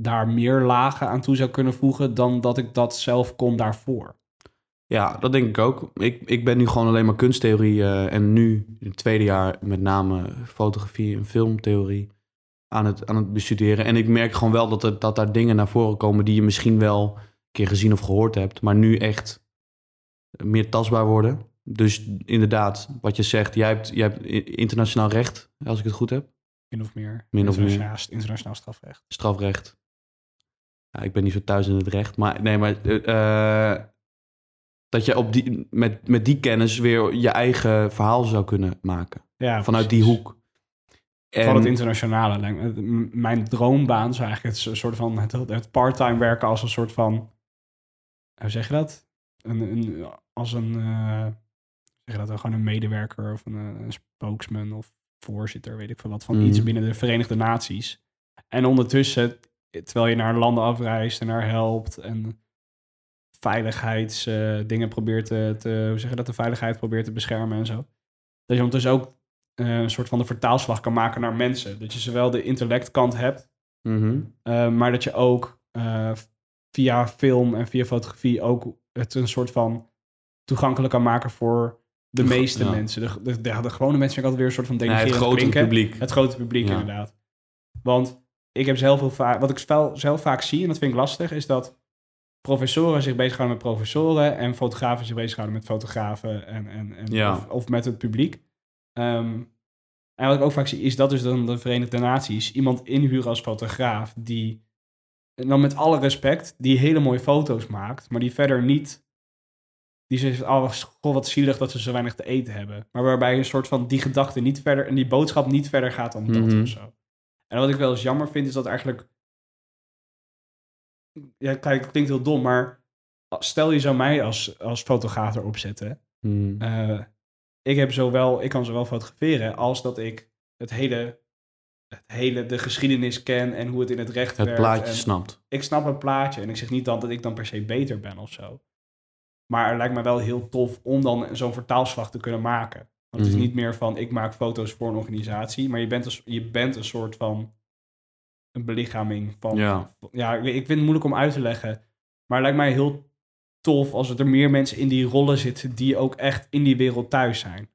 daar meer lagen aan toe zou kunnen voegen dan dat ik dat zelf kon daarvoor. Ja, dat denk ik ook. Ik, ik ben nu gewoon alleen maar kunsttheorie eh, en nu in het tweede jaar met name fotografie en filmtheorie aan het, aan het bestuderen. En ik merk gewoon wel dat, er, dat daar dingen naar voren komen die je misschien wel een keer gezien of gehoord hebt, maar nu echt meer tastbaar worden. Dus inderdaad, wat je zegt, jij hebt, jij hebt internationaal recht, als ik het goed heb, Min of meer. Min of meer. Internationaal strafrecht. strafrecht. Ja, ik ben niet zo thuis in het recht, maar nee, maar eh, eh, dat je op die, met, met die kennis weer je eigen verhaal zou kunnen maken. Ja, Vanuit die hoek. Van het En, internationale. Mijn droombaan zou eigenlijk het soort van het, het part-time werken als een soort van. Hoe zeg je dat? Een, een, als een. eh, zeg je dat? Gewoon een medewerker of een, een spokesman of voorzitter, weet ik veel wat. Van iets binnen de Verenigde Naties. En ondertussen, terwijl je naar landen afreist en daar helpt en veiligheidsdingen probeert te, te. Hoe zeg je dat? De veiligheid probeert te beschermen en zo. Dat je ondertussen ook eh, een soort van de vertaalslag kan maken naar mensen. Dat je zowel de intellectkant hebt, Mhm. eh, maar dat je ook eh, via film en via fotografie ook het een soort van toegankelijk kan maken voor de meeste ja. mensen. De, de, de, de gewone mensen vind ik altijd weer een soort van Ja, het denigrerend grote publiek. Het grote publiek, Ja. inderdaad. Want ik heb zelf heel vaak, wat ik wel zelf vaak zie, en dat vind ik lastig, is dat professoren zich bezighouden met professoren en fotografen zich bezighouden met fotografen en, en, en, Ja. of, of met het publiek. Ehm, en wat ik ook vaak zie, is dat dus dan de Verenigde Naties iemand inhuren als fotograaf die, en dan met alle respect, die hele mooie foto's maakt, maar die verder niet, die zegt, oh, goh, wat zielig dat ze zo weinig te eten hebben. Maar waarbij een soort van die gedachte niet verder, en die boodschap niet verder gaat dan dat Mhm. of zo. En wat ik wel eens jammer vind, is dat eigenlijk, ja, kijk, het klinkt heel dom, maar stel je zou mij als, als fotograaf erop zetten, Mhm. eh, ik, heb zowel, ik kan zowel fotograferen als dat ik het hele, het hele, de geschiedenis ken en hoe het in het recht het werkt. plaatje en snapt. Ik snap het plaatje en ik zeg niet dan dat ik dan per se beter ben of zo. Maar het lijkt me wel heel tof om dan zo'n vertaalslag te kunnen maken. Want het is Mhm. niet meer van ik maak foto's voor een organisatie, maar je bent een, je bent een soort van een belichaming van. Ja. ja, ik, ik vind het moeilijk om uit te leggen. Maar het lijkt mij heel tof als er meer mensen in die rollen zitten die ook echt in die wereld thuis zijn. Snap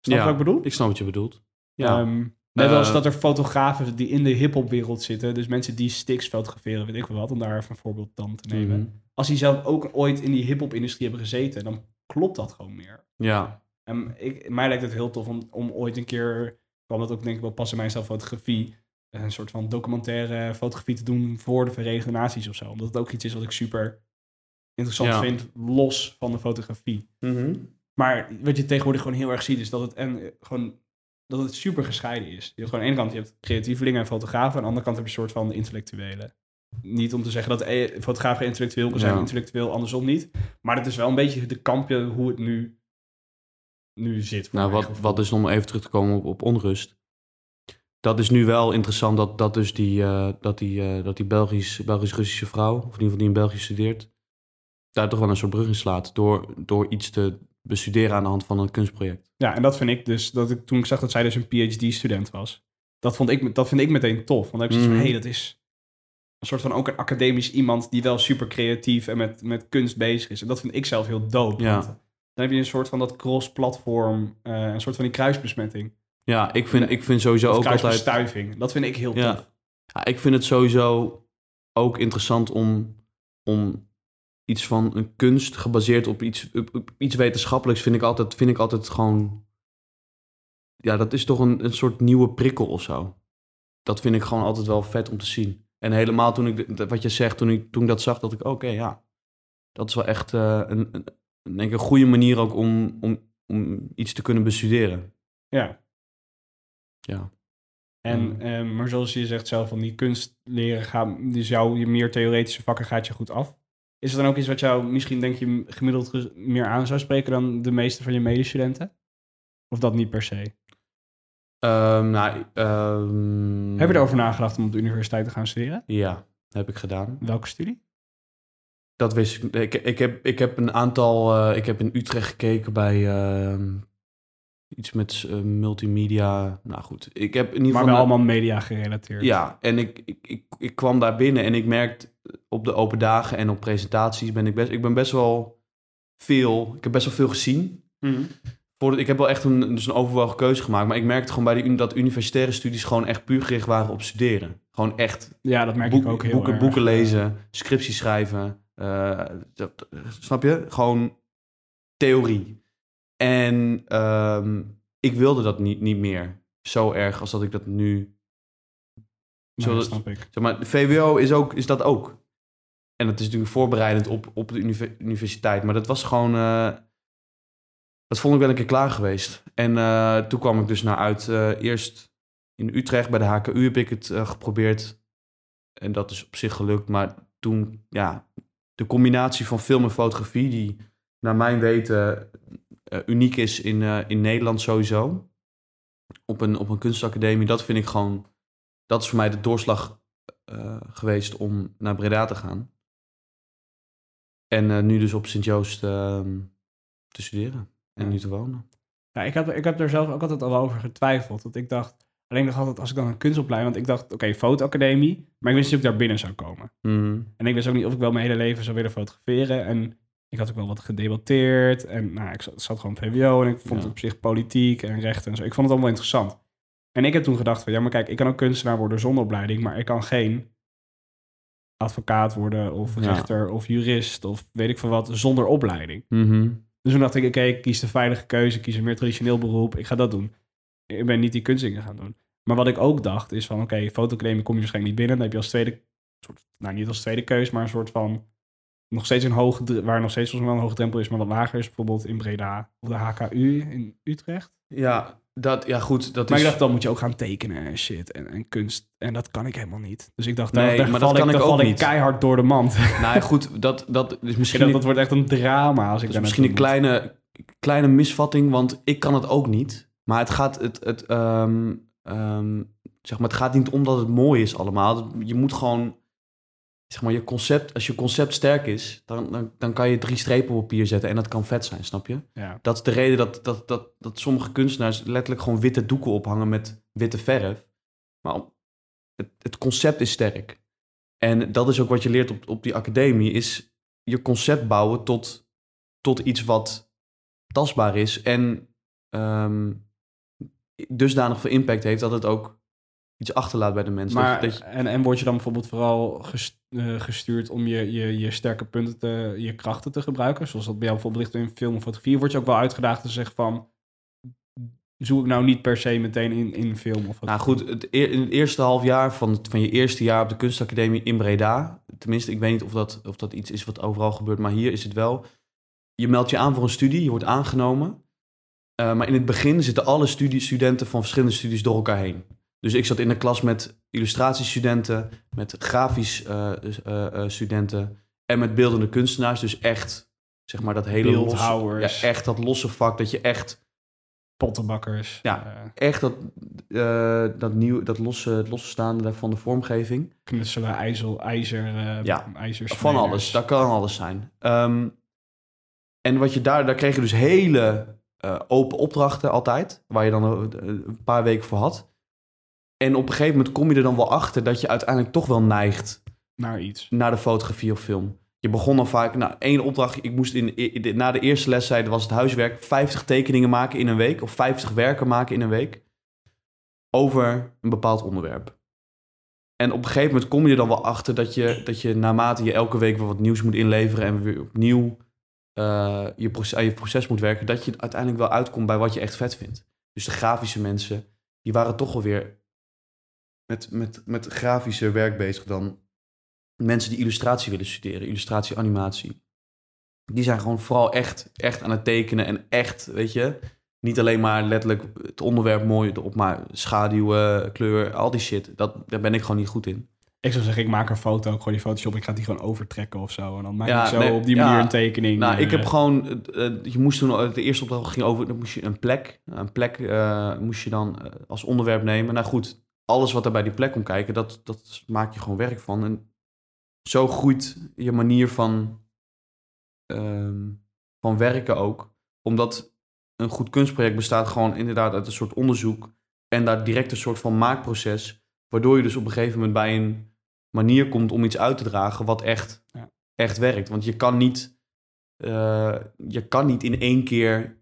je Ja. wat ik bedoel? Ik snap wat je bedoelt. Ja. Ehm, Net als Eh, dat er fotografen die in de hip-hop-wereld zitten, dus mensen die sticks fotograferen, weet ik wel wat, om daar even een voorbeeld dan te nemen. mhm. Als die zelf ook ooit in die hip-hop-industrie hebben gezeten, dan klopt dat gewoon meer. Ja, En ik, mij lijkt het heel tof om, om ooit een keer, kwam dat ook denk ik wel pas in mijn fotografie, een soort van documentaire fotografie te doen voor de Verenigde Naties of zo. Omdat het ook iets is wat ik super interessant Ja. vind, los van de fotografie. Mhm. Maar wat je tegenwoordig gewoon heel erg ziet, is dat het, en, eh, gewoon, dat het super gescheiden is. Je hebt gewoon aan de ene kant, je hebt creatievelingen en fotografen, aan de andere kant heb je een soort van intellectuelen. Niet om te zeggen dat eh, fotografen intellectueel kan zijn, Ja. intellectueel andersom niet. Maar het is wel een beetje de kampje hoe het nu, nu zit. Nou, wat, gevoel. wat dus om even terug te komen op, op onrust. Dat is nu wel interessant dat, dat dus die, eh, dat die, eh, dat die Belgisch, Belgisch-Russische vrouw, of in ieder geval die in België studeert, daar toch wel een soort brug in slaat. Door, door iets te bestuderen aan de hand van een kunstproject. Ja, en dat vind ik dus, dat ik, toen ik zag dat zij dus een PhD-student was, dat, vond ik, dat vind ik meteen tof. Want dan heb zoiets van, Mhm. hé, hey, dat is een soort van ook een academisch iemand die wel super creatief en met, met kunst bezig is. En dat vind ik zelf heel dope. Ja. want Dan heb je een soort van dat cross-platform, eh, een soort van die kruisbesmetting. Ja, ik vind, ik vind sowieso ook altijd... Dat vind ik heel Ja. tof. Ja, ik vind het sowieso ook interessant om, om iets van een kunst gebaseerd op iets, op, op iets wetenschappelijks vind ik altijd, vind ik altijd gewoon. Ja, dat is toch een, een soort nieuwe prikkel of zo. Dat vind ik gewoon altijd wel vet om te zien. En helemaal toen ik, wat je zegt, toen ik, toen ik dat zag, dat ik, oké, ja. Dat is wel echt eh, een, een, denk ik een goede manier ook om, om, om iets te kunnen bestuderen. Ja. Ja. En, Mm. eh, maar zoals je zegt zelf, van die kunst leren gaat, dus jouw je meer theoretische vakken gaat je goed af. Is er dan ook iets wat jou misschien denk je gemiddeld ge- meer aan zou spreken dan de meeste van je medestudenten? Of dat niet per se? Ehm, nou, ehm, Heb je erover nagedacht om op de universiteit te gaan studeren? Ja, heb ik gedaan. Welke studie? Dat wist ik. Ik, ik, heb, ik heb een aantal. eh, ik heb in Utrecht gekeken bij ehm, iets met eh, multimedia. Nou goed, ik heb in ieder Maar geval. wel na- allemaal media gerelateerd. Ja, en ik, ik, ik, ik kwam daar binnen en ik merkte op de open dagen en op presentaties ben ik best. Ik ben best wel veel. Ik heb best wel veel gezien. Voor, ik heb wel echt een, dus een overwogen keuze gemaakt. Maar ik merkte gewoon bij die, dat universitaire studies gewoon echt puur gericht waren op studeren. Gewoon echt Ja, dat merk Boek- ik ook heel boeken, erg. boeken lezen, scripties schrijven. Eh, dat- snap je? Gewoon theorie. En ehm, ik wilde dat niet, niet meer zo erg als dat ik dat nu... Zo dat dat- snap ik. Zeg maar, de VWO is, ook, is dat ook. En dat is natuurlijk voorbereidend op, op de univer- universiteit. Maar dat was gewoon... eh, dat vond ik wel een keer klaar geweest. En eh, toen kwam ik dus naar uit. eerst in Utrecht bij de HKU heb ik het geprobeerd. En dat is op zich gelukt. Maar toen, ja, de combinatie van film en fotografie... die naar mijn weten eh, uniek is in, eh, in Nederland sowieso... Op een, op een kunstacademie, dat vind ik gewoon... Dat is voor mij de doorslag eh, geweest om naar Breda te gaan. En nu dus op Sint-Joost ehm, te studeren en Ja. nu te wonen. Ja, ik, heb, ik heb er zelf ook altijd al over getwijfeld. Dat ik dacht, alleen dacht altijd als ik dan een kunstopleiding... Want ik dacht, oké, fotoacademie. Maar ik wist niet of ik daar binnen zou komen. Mhm. En ik wist ook niet of ik wel mijn hele leven zou willen fotograferen. En ik had ook wel wat gedebatteerd. En nou, ik zat, zat gewoon VWO en ik vond Ja. het op zich politiek en recht en zo. Ik vond het allemaal interessant. En ik heb toen gedacht van, ja, maar kijk, ik kan ook kunstenaar worden zonder opleiding, maar ik kan geen advocaat worden of Ja. rechter of jurist of weet ik veel wat zonder opleiding. Mhm. Dus toen dacht ik, oké, ik kies de veilige keuze, ik kies een meer traditioneel beroep, ik ga dat doen. Ik ben niet die kunstdingen gaan doen. Maar wat ik ook dacht is van, oké, fotoacademie kom je waarschijnlijk niet binnen. Dan heb je als tweede, soort, nou niet als tweede keus, maar een soort van, nog steeds een hoge, waar nog steeds volgens mij wel een hoge drempel is, maar wat lager is, bijvoorbeeld in Breda of de HKU in Utrecht. Ja, dat, ja, goed. Dat Maar is, ik dacht, dan moet je ook gaan tekenen en shit en, en kunst. En dat kan ik helemaal niet. Dus ik dacht, Nee, daar, daar maar val dat kan ik, daar ook val ik niet. keihard door de mand. Nou goed, dat, dat is misschien, dat wordt echt een drama als ik dat is misschien een kleine, kleine misvatting, want ik kan het ook niet. Maar het gaat, het, het, ehm, ehm, zeg maar, het gaat niet om dat het mooi is allemaal. Je moet gewoon, zeg maar, je concept, als je concept sterk is, dan, dan, dan kan je drie strepen op papier zetten en dat kan vet zijn, snap je? Ja. Dat is de reden dat, dat, dat, dat sommige kunstenaars letterlijk gewoon witte doeken ophangen met witte verf. Maar het, het concept is sterk. En dat is ook wat je leert op, op die academie, is je concept bouwen tot, tot iets wat tastbaar is en ehm, dusdanig veel impact heeft dat het ook iets achterlaat bij de mensen. Maar, dat, dat je- en, en word je dan bijvoorbeeld vooral eh, gestuurd om je, je, je sterke punten, te, je krachten te gebruiken? Zoals dat bij jou bijvoorbeeld ligt in film of fotografie. Word je ook wel uitgedaagd te zeggen van... Zoek ik nou niet per se meteen in, in film of nou fotografie? goed, het, in het eerste half jaar van, van je eerste jaar op de kunstacademie in Breda, tenminste, ik weet niet of dat, of dat iets is wat overal gebeurt, maar hier is het wel. Je meldt je aan voor een studie, je wordt aangenomen. Eh, maar in het begin zitten alle studie, studenten van verschillende studies door elkaar heen. Dus ik zat in de klas met illustratiestudenten, met grafisch eh, eh, eh, studenten en met beeldende kunstenaars. Dus echt, zeg maar, dat hele losse, ja, echt dat losse vak dat je echt Pottenbakkers. Ja. echt dat, dat, nieuw, dat losse, het losse staande van de vormgeving. knutselen, ijzel, ijzer, Ja. Van alles, dat kan alles zijn. Ehm, en wat je daar, daar kreeg je dus hele eh, open opdrachten altijd, waar je dan een, een paar weken voor had. En op een gegeven moment kom je er dan wel achter dat je uiteindelijk toch wel neigt Naar iets. naar de fotografie of film. Je begon dan vaak, nou, één opdracht, ik moest in, in- in- na de eerste les, zei, was het huiswerk, 50 tekeningen maken in een week, of 50 werken maken in een week, over een bepaald onderwerp. En op een gegeven moment kom je er dan wel achter dat je, dat je naarmate je elke week weer wat nieuws moet inleveren en weer opnieuw eh, je, proces, je proces moet werken, dat je uiteindelijk wel uitkomt bij wat je echt vet vindt. Dus de grafische mensen, die waren toch wel weer met, met, met grafische werk bezig dan mensen die illustratie willen studeren, illustratie, animatie. Die zijn gewoon vooral echt, echt aan het tekenen en echt, weet je, niet alleen maar letterlijk het onderwerp mooi op, maar schaduwen, kleur, al die shit. Dat, daar ben ik gewoon niet goed in. Ik zou zeggen, ik maak een foto, ik gooi die Photoshop, ik ga die gewoon overtrekken of zo. En dan maak Ja, ik zo nee, op die ja. manier een tekening. Nou, ik eh, heb gewoon, eh, eh, je moest toen, de eerste opdracht ging over, dan moest je een plek, een plek moest je dan als onderwerp nemen. Nou goed, alles wat er bij die plek komt kijken, dat, dat maak je gewoon werk van. En zo groeit je manier van, ehm, van werken ook. Omdat een goed kunstproject bestaat gewoon inderdaad uit een soort onderzoek en daar direct een soort van maakproces, waardoor je dus op een gegeven moment bij een manier komt om iets uit te dragen wat echt, Ja. echt werkt. Want je kan niet, eh, je kan niet in één keer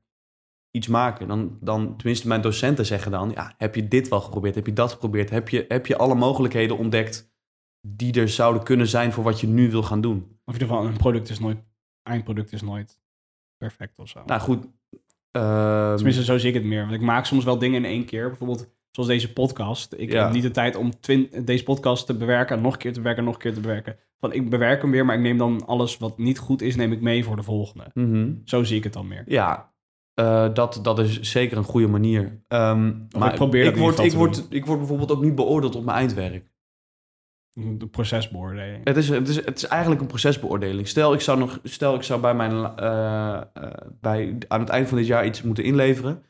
iets maken. Dan, dan, tenminste, mijn docenten zeggen dan: ja, heb je dit wel geprobeerd? Heb je dat geprobeerd? Heb je, heb je alle mogelijkheden ontdekt die er zouden kunnen zijn voor wat je nu wil gaan doen? Of in ieder geval, een product is nooit, eindproduct is nooit perfect of zo. Nou goed. ehm, Tenminste, zo zie ik het meer. Want ik maak soms wel dingen in één keer. Bijvoorbeeld zoals deze podcast. Ik Ja. heb niet de tijd om deze podcast te bewerken, en nog een keer te bewerken, en nog een keer te bewerken. Van, ik bewerk hem weer, maar ik neem dan alles wat niet goed is, neem ik mee voor de volgende. mhm. Zo zie ik het dan meer. Ja, eh, dat, dat is zeker een goede manier. Ehm, maar ik probeer ik word, ik, word, ik word bijvoorbeeld ook niet beoordeeld op mijn eindwerk. De procesbeoordeling. Het is, het, is, het is eigenlijk een procesbeoordeling. Stel, ik zou, nog, stel, ik zou bij mijn, eh, eh, bij, aan het eind van dit jaar iets moeten inleveren.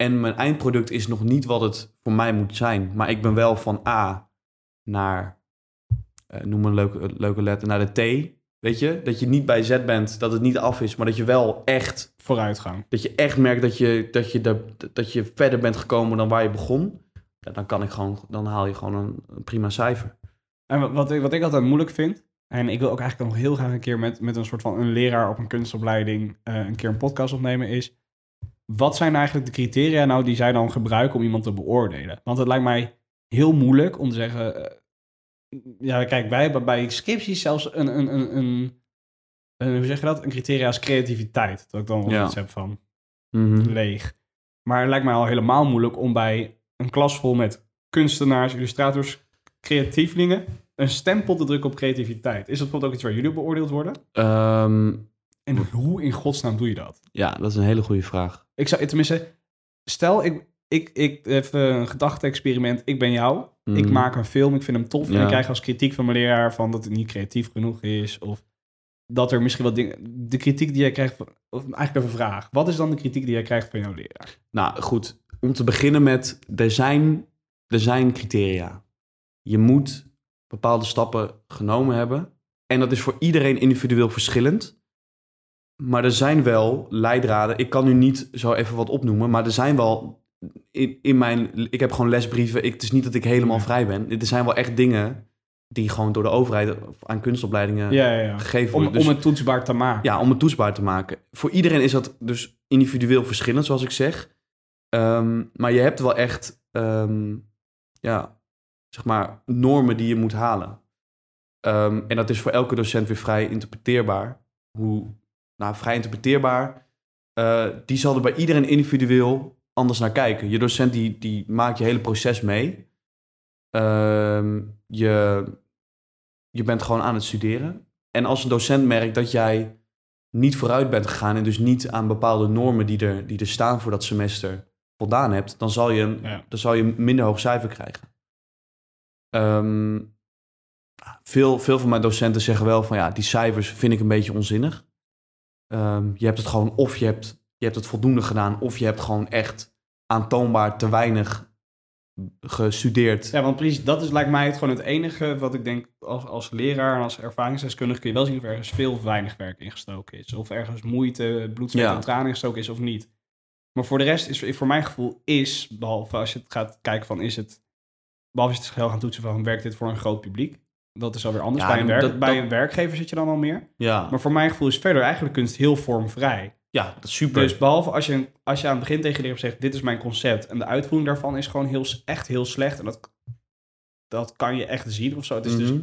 En mijn eindproduct is nog niet wat het voor mij moet zijn. Maar ik ben wel van A naar, eh, noem een leuke, leuke letter, naar de T. Weet je? Dat je niet bij Z bent, dat het niet af is. Maar dat je wel echt, Vooruitgang. dat je echt merkt dat je, dat je, de, dat je verder bent gekomen dan waar je begon. Ja, dan, kan ik gewoon, dan haal je gewoon een, een prima cijfer. En wat- wat ik, wat ik altijd moeilijk vind, en ik wil ook eigenlijk nog heel graag een keer met, met een soort van een leraar op een kunstopleiding eh, een keer een podcast opnemen, is wat zijn eigenlijk de criteria nou die zij dan gebruiken om iemand te beoordelen? Want het lijkt mij heel moeilijk om te zeggen, eh, ja kijk, wij hebben bij scripties zelfs een, een, een, een, een- hoe zeg je dat? Een criteria als creativiteit. Dat ik dan wel Ja. iets heb van Mhm. leeg. Maar het lijkt mij al helemaal moeilijk om bij een klas vol met kunstenaars, illustrators, creatievelingen een stempel te drukken op creativiteit. Is dat bijvoorbeeld ook iets waar jullie beoordeeld worden? Ehm, En hoe in godsnaam doe je dat? ja, dat is een hele goede vraag. Ik zou, tenminste, stel ik, ik, ik even een gedachte-experiment. Ik ben jou. Ik Mhm. maak een film, ik vind hem tof. En ik krijg als kritiek van mijn leraar van dat het niet creatief genoeg is. Of dat er misschien wat dingen... De kritiek die jij krijgt... Of eigenlijk even een vraag. Wat is dan de kritiek die jij krijgt van jouw leraar? Nou goed, om te beginnen met, er zijn, er zijn criteria. Je moet bepaalde stappen genomen hebben. En dat is voor iedereen individueel verschillend. Maar er zijn wel leidraden. Ik kan nu niet zo even wat opnoemen, maar er zijn wel in, in mijn. Ik heb gewoon lesbrieven. Ik, het is niet dat ik helemaal Ja. vrij ben. Er zijn wel echt dingen die gewoon door de overheid aan kunstopleidingen Ja, ja, ja. gegeven Om, worden. Dus- om het toetsbaar te maken. ja, om het toetsbaar te maken. Voor iedereen is dat dus individueel verschillend, zoals ik zeg. Ehm, maar je hebt wel echt, ehm, ja, zeg maar, normen die je moet halen. Ehm, en dat is voor elke docent weer vrij interpreteerbaar. Hoe, nou, vrij interpreteerbaar. eh, die zal er bij iedereen individueel anders naar kijken. Je docent die, die maakt je hele proces mee. Ehm, je, je bent gewoon aan het studeren. En als een docent merkt dat jij niet vooruit bent gegaan en dus niet aan bepaalde normen die er, die er staan voor dat semester voldaan hebt, dan zal je, Ja. dan zal je een minder hoog cijfer krijgen. Ehm, veel, veel van mijn docenten zeggen wel van ja, die cijfers vind ik een beetje onzinnig. Ehm, je hebt het gewoon of je hebt, je hebt het voldoende gedaan, of je hebt gewoon echt aantoonbaar te weinig gestudeerd. Ja, want precies, dat is lijkt mij het gewoon het enige wat ik denk als, als leraar en als ervaringsdeskundige kun je wel zien of ergens veel of weinig werk ingestoken is. Of ergens moeite, bloed, Ja. en tranen ingestoken is of niet. Maar voor de rest is, voor mijn gevoel, is, behalve als je het gaat kijken van, is het, behalve als je het heel gaan toetsen van, werkt dit voor een groot publiek? Dat is alweer anders. Ja, bij een, werk, dat- bij dat- een werkgever zit je dan al meer. Ja, Maar voor mijn gevoel is verder eigenlijk kunst heel vormvrij. ja dat is super. Dus behalve als je, als je aan het begin tegen je zegt, dit is mijn concept. En de uitvoering daarvan is gewoon heel, echt heel slecht. En dat, dat kan je echt zien of zo. Het is dus, Mhm.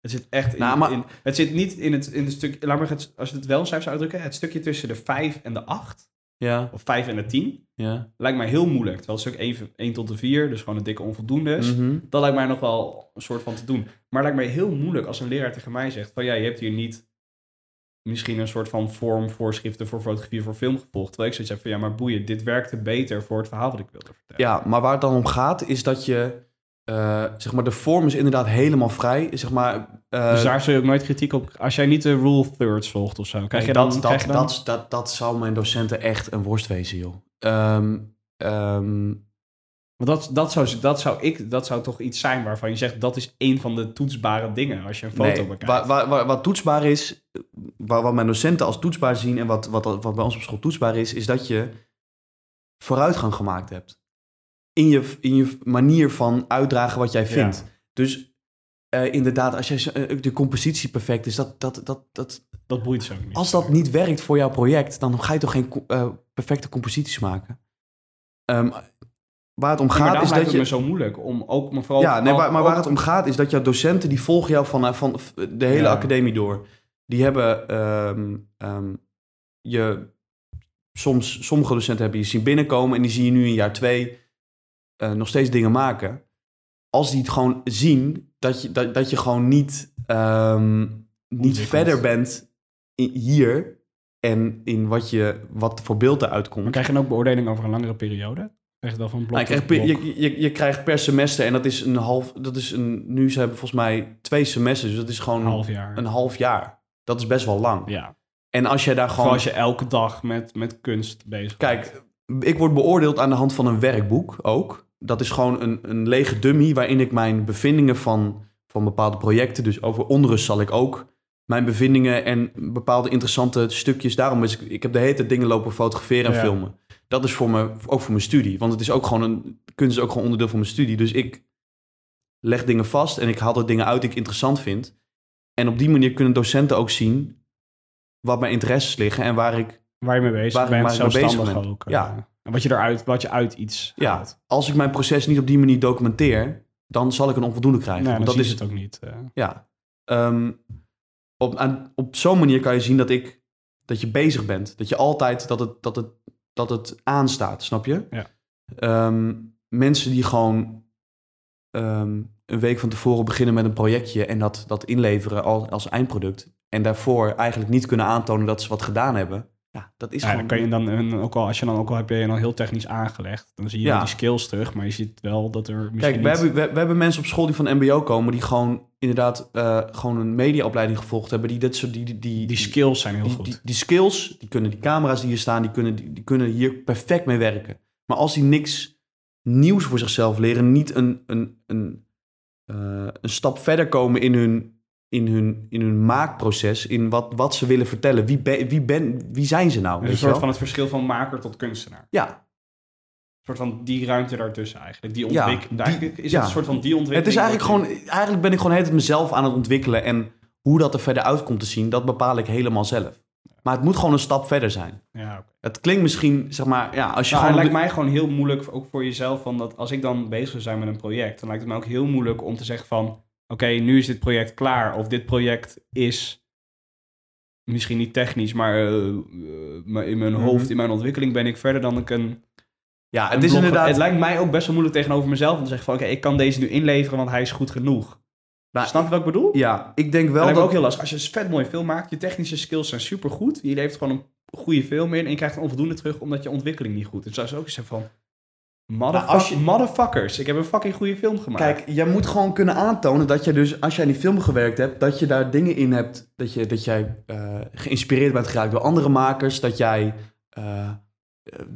het zit echt in, Nou, maar- in- het zit niet in het, in het stuk, laat maar het, als je het wel een cijfer zou uitdrukken, het stukje tussen de 5 en de 8, Ja, of 5 en de 10, ja. lijkt mij heel moeilijk. Terwijl het stuk 1, 1 tot de 4, dus gewoon een dikke onvoldoende is. Mhm. Dat lijkt mij nog wel een soort van te doen. Maar het lijkt mij heel moeilijk als een leraar tegen mij zegt van ja, je hebt hier niet misschien een soort van vormvoorschriften voor fotografie voor film gevolgd. Terwijl ik zoiets heb van ja, maar boeien, dit werkte beter voor het verhaal wat ik wilde vertellen. Ja, maar waar het dan om gaat is dat je, eh, zeg maar, de vorm is inderdaad helemaal vrij. Zeg maar, eh, Dus daar zul je ook nooit kritiek op... Als jij niet de rule thirds volgt of zo, krijg je dan... dat, krijg je dan- dat, dat, dat zou mijn docenten echt een worst wezen, joh. Want dat, dat, zou, dat, zou ik, dat zou toch iets zijn waarvan je zegt... dat is een van de toetsbare dingen als je een foto nee, bekijkt. wat toetsbaar is, wat mijn docenten als toetsbaar zien en wat, wat, wat bij ons op school toetsbaar is, is dat je vooruitgang gemaakt hebt. In je, in je manier van uitdragen wat jij vindt. Dus eh, inderdaad, als jij zo- eh, de compositie perfect is, dat, dat, dat, dat, Dat boeit ze ook niet. als dat niet werkt voor jouw project, dan ga je toch geen eh, perfecte composities maken. Ehm, waar het om Ja, gaat is dat het je... me zo moeilijk om ook... Maar, vooral, Ja, nee, waar, maar waar het om gaat is dat jouw docenten, die volgen jou van, van de hele Ja. academie door. Die hebben ehm, ehm, je... Soms, sommige docenten hebben je zien binnenkomen en die zie je nu in jaar twee eh, nog steeds dingen maken. Als die het gewoon zien, dat je, dat, dat je gewoon niet, ehm, niet verder bent in- hier en in wat, je, wat voor beeld eruit komt. Maar krijg je dan ook beoordeling over een langere periode? Krijg je dan van blok Nou, je, krijgt blok? je, je, je krijgt per semester, en dat is een half, dat is een, nu ze hebben volgens mij twee semesters, dus dat is gewoon een half jaar. een half jaar. Dat is best wel lang. ja. En als jij daar Gewoon gewoon, als je elke dag met, met kunst bezig bent. kijk, ik word beoordeeld aan de hand van een werkboek ook. Dat is gewoon een, een lege dummy waarin ik mijn bevindingen van, van bepaalde projecten, dus over onrust zal ik ook mijn bevindingen en bepaalde interessante stukjes. Daarom is ik, ik heb de hele tijd dingen lopen fotograferen en Ja. filmen. Dat is voor me, ook voor mijn studie. Want het is ook gewoon een, kunst is ook gewoon onderdeel van mijn studie. Dus ik leg dingen vast en ik haal er dingen uit die ik interessant vind. En op die manier kunnen docenten ook zien wat mijn interesses liggen en waar ik Waar je mee bezig Waar bent, waar ik mee bezig zelfstandig ben. ook. eh, Ja. En wat je eruit, wat je uit iets Ja, haalt. als ik mijn proces niet op die manier documenteer, dan zal ik een onvoldoende krijgen. Nee, Want dan dat is het ook niet. eh. Ja. Ehm, op, aan- op zo'n manier kan je zien dat ik dat je bezig bent. Dat je altijd dat het, dat het, dat het aanstaat, snap je? Ja. Ehm, mensen die gewoon ehm, een week van tevoren beginnen met een projectje en dat, dat inleveren als, als eindproduct. En daarvoor eigenlijk niet kunnen aantonen dat ze wat gedaan hebben. Ja, dat is Ja, gewoon. dan kan je dan, en ook al, als je dan ook al heb je je dan heel technisch aangelegd, dan zie je Ja. die skills terug, maar je ziet wel dat er misschien Kijk, we niet- hebben, we, we hebben mensen op school die van MBO komen, die gewoon inderdaad eh, gewoon een mediaopleiding gevolgd hebben, die dit soort die, die, die, die skills zijn heel die, goed. die, die skills, die kunnen die camera's die hier staan, die kunnen, die, die kunnen hier perfect mee werken. Maar als die niks nieuws voor zichzelf leren, niet een, een, een, eh, een stap verder komen in hun, in hun, in hun maakproces, in wat, wat ze willen vertellen, wie, ben, wie, ben, wie zijn ze nou? een weet je soort van het verschil van maker tot kunstenaar. Ja, Een soort van die ruimte daartussen eigenlijk. Die Ja, ontwik- die- eigenlijk is ja. het een soort van die ontwikkeling. het is eigenlijk gewoon, eigenlijk ben ik gewoon het mezelf aan het ontwikkelen en hoe dat er verder uit komt te zien, dat bepaal ik helemaal zelf. Maar het moet gewoon een stap verder zijn. Ja. Het klinkt misschien, zeg maar, ja, als je Nou, het gewoon... lijkt mij gewoon heel moeilijk, ook voor jezelf, van dat als ik dan bezig zou zijn met een project, dan lijkt het me ook heel moeilijk om te zeggen van, oké, nu is dit project klaar, of dit project is misschien niet technisch, maar eh, eh, maar in mijn Mhm. hoofd, in mijn ontwikkeling ben ik verder dan ik een... Ja, een het is blog- inderdaad... Het lijkt mij ook best wel moeilijk tegenover mezelf om te zeggen van, oké, ik kan deze nu inleveren, want hij is goed genoeg. Nou, Snap je wat ik bedoel? Ja, ik denk Dat wel me dat... ook heel lastig. Als je een vet mooie film maakt, je technische skills zijn supergoed. Je levert gewoon een goede film in en je krijgt een onvoldoende terug omdat je ontwikkeling niet goed is. Dus dat is ook zeggen van... Nou, als je- Motherfuckers, ik heb een fucking goede film gemaakt. Kijk, jij moet gewoon kunnen aantonen dat je dus, als jij in die film gewerkt hebt, dat je daar dingen in hebt, dat, je, dat jij eh, geïnspireerd bent geraakt door andere makers, dat jij eh,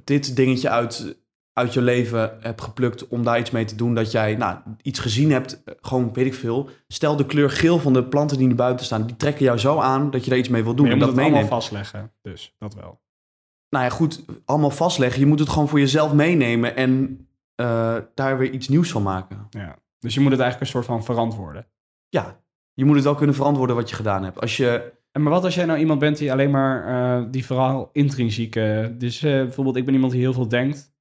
dit dingetje uit, uit je leven hebt geplukt om daar iets mee te doen, dat jij nou, iets gezien hebt, eh, gewoon weet ik veel. Stel de kleur geel van de planten die er buiten staan, die trekken jou zo aan dat je daar iets mee wil doen Maar je moet dat het allemaal vastleggen. Dus, dat wel. Nou ja, goed, allemaal vastleggen. Je moet het gewoon voor jezelf meenemen en eh, daar weer iets nieuws van maken. Ja. Dus je moet het eigenlijk een soort van verantwoorden. Ja, je moet het wel kunnen verantwoorden wat je gedaan hebt. Als je En maar wat als jij nou iemand bent die alleen maar eh, die vooral intrinsiek... eh, dus bijvoorbeeld, ik ben iemand die heel veel denkt.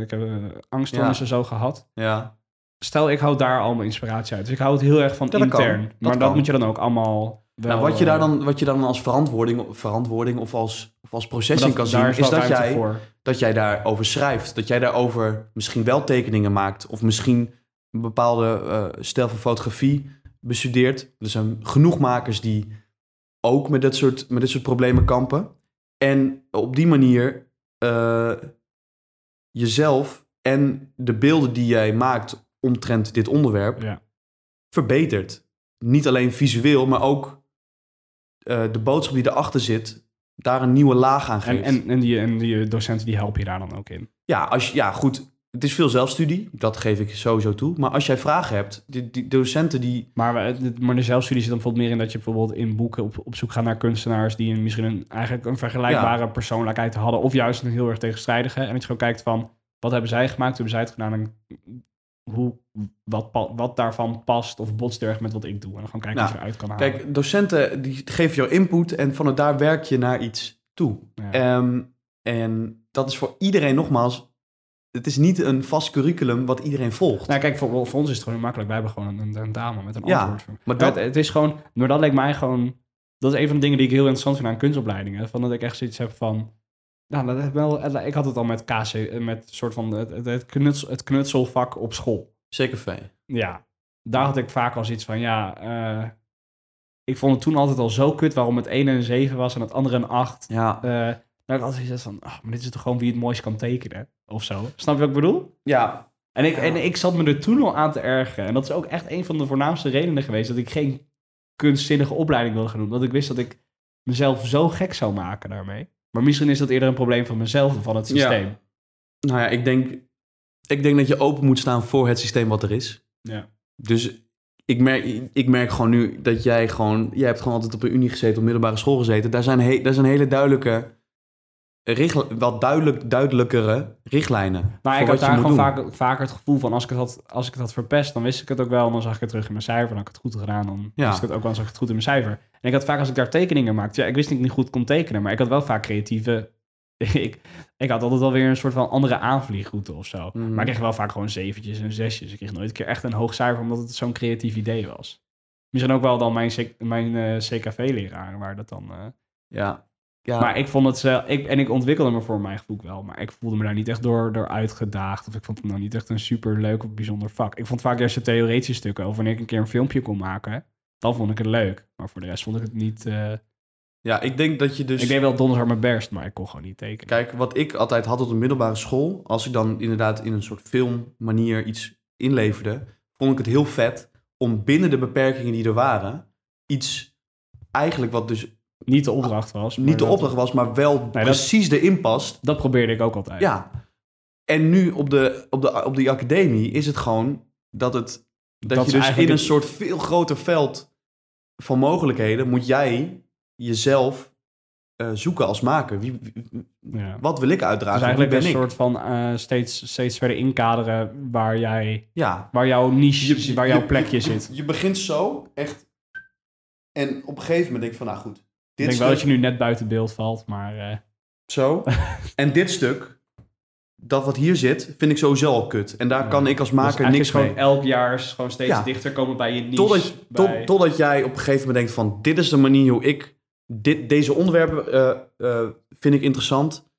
Ik heb uh, angststoornissen zo gehad. Ja. Stel, ik hou daar al mijn inspiratie uit. Dus ik hou het heel erg van Ja, dat kan. intern. Dat maar dat moet je dan ook allemaal wel... Nou, wat, je daar eh, dan, wat je dan als verantwoording, verantwoording of als, of als processing kan zien, is dat jij, voor. dat jij daarover schrijft. Dat jij daarover misschien wel tekeningen maakt. Of misschien een bepaalde eh, stijl van fotografie bestudeert. Er zijn genoeg makers die ook met dit soort, met dit soort problemen kampen. En op die manier eh, jezelf en de beelden die jij maakt omtrent dit onderwerp Ja. verbetert. Niet alleen visueel, maar ook eh, de boodschap die erachter zit, daar een nieuwe laag aan geeft. en, en, die, en die docenten die helpen je daar dan ook in. ja, als je, ja, goed. Het is veel zelfstudie, dat geef ik sowieso toe. Maar als jij vragen hebt, die, die docenten die... Maar, het- maar de zelfstudie zit dan bijvoorbeeld meer in dat je bijvoorbeeld in boeken op, op zoek gaat naar kunstenaars die een, misschien een, eigenlijk een vergelijkbare persoonlijkheid hadden. Of juist een heel erg tegenstrijdige. En dat je gewoon kijkt van, wat hebben zij gemaakt, hoe hebben zij het gedaan en hoe, wat, wat daarvan past of botst erg met wat ik doe. En dan gewoon kijken Nou, wat je eruit kan halen. Kijk, docenten die geven jou input en vanuit daar werk je naar iets toe. Ja. Ehm, en dat is voor iedereen nogmaals... Het is niet een vast curriculum wat iedereen volgt. Nou, kijk, voor, voor ons is het gewoon makkelijk. Wij hebben gewoon een, een dame met een Ja, antwoord. maar Maar dat, het, het is gewoon, maar dat leek mij gewoon, dat is een van de dingen die ik heel interessant vind aan kunstopleidingen. Van dat ik echt zoiets heb van, nou, dat heb wel, ik had het al met KC, met soort van het, het, knutsel, het knutselvak op school. zeker fijn. Ja, daar had ik vaak al zoiets van, ja, eh, ik vond het toen altijd al zo kut waarom het ene een 7 was en het andere een 8. Ja, Eh dat ik altijd zoiets van, ah, maar dit is toch gewoon wie het mooist kan tekenen, of zo. Snap je wat ik bedoel? ja, En ik, Ja. en ik zat me er toen al aan te ergeren. En dat is ook echt een van de voornaamste redenen geweest dat ik geen kunstzinnige opleiding wilde gaan doen. Dat ik wist dat ik mezelf zo gek zou maken daarmee. Maar misschien is dat eerder een probleem van mezelf dan van het Ja. systeem. nou ja, ik denk, ik denk dat je open moet staan voor het systeem wat er is. Ja. Dus ik merk, ik merk gewoon nu dat jij gewoon... Jij hebt gewoon altijd op de unie gezeten, op middelbare school gezeten. Daar zijn, he, daar zijn hele duidelijke... Richl, wat duidelijk, duidelijkere richtlijnen. Maar ik had daar gewoon vaak, vaker het gevoel van als ik, het had, als ik het had verpest, dan wist ik het ook wel. En dan zag ik het terug in mijn cijfer. Dan had ik het goed gedaan. Dan Ja. wist ik het ook wel en zag ik het goed in mijn cijfer. En ik had vaak als ik daar tekeningen maakte. Ja, ik wist dat ik niet goed kon tekenen. Maar ik had wel vaak creatieve... ik, ik had altijd wel weer een soort van andere aanvliegroute of zo. Mhm. Maar ik kreeg wel vaak gewoon zeventjes en zesjes. Ik kreeg nooit een keer echt een hoog cijfer, omdat het zo'n creatief idee was. Misschien ook wel dan mijn, mijn eh, CKV-leraar, waar dat dan... eh, Ja. Ja. maar ik vond het zelf... Ik, en ik ontwikkelde me voor mijn gevoel wel, maar ik voelde me daar niet echt door, door uitgedaagd. Of ik vond het nou niet echt een super leuk of bijzonder vak. Ik vond vaak juist de theoretische stukken over wanneer ik een keer een filmpje kon maken. Dan vond ik het leuk. Maar voor de rest vond ik het niet... eh, ja, ik denk dat je dus... Ik deed wel donders hard mijn best, maar ik kon gewoon niet tekenen. Kijk, wat ik altijd had op de middelbare school, als ik dan inderdaad in een soort filmmanier iets inleverde, vond ik het heel vet om binnen de beperkingen die er waren, iets eigenlijk wat dus Niet de opdracht was. niet de opdracht was, maar wel precies erin past. Dat probeerde ik ook altijd. Ja. En nu op, de, op, de, op die academie is het gewoon dat, het, dat, Dat je dus in een soort veel groter veld van mogelijkheden moet jij jezelf eh, zoeken als maker. Wie, wie- Ja. wat wil ik uitdragen? is eigenlijk een ben ik? soort van eh, steeds, steeds verder inkaderen waar, jij, Ja. waar jouw niche, Je- waar jouw je- plekje je- zit. Je begint zo, echt. En op een gegeven moment denk ik van, nou goed, Ik denk wel dat je nu net buiten beeld valt, maar... eh, Zo. en dit stuk, dat wat hier zit, vind ik sowieso al kut. En daar Ja. kan ik als dus maker niks gewoon mee. elk jaar is gewoon steeds Ja. dichter komen bij je niche. Totdat, bij- tot, totdat jij op een gegeven moment denkt van... dit is de manier hoe ik dit, deze onderwerpen eh, eh, vind ik interessant.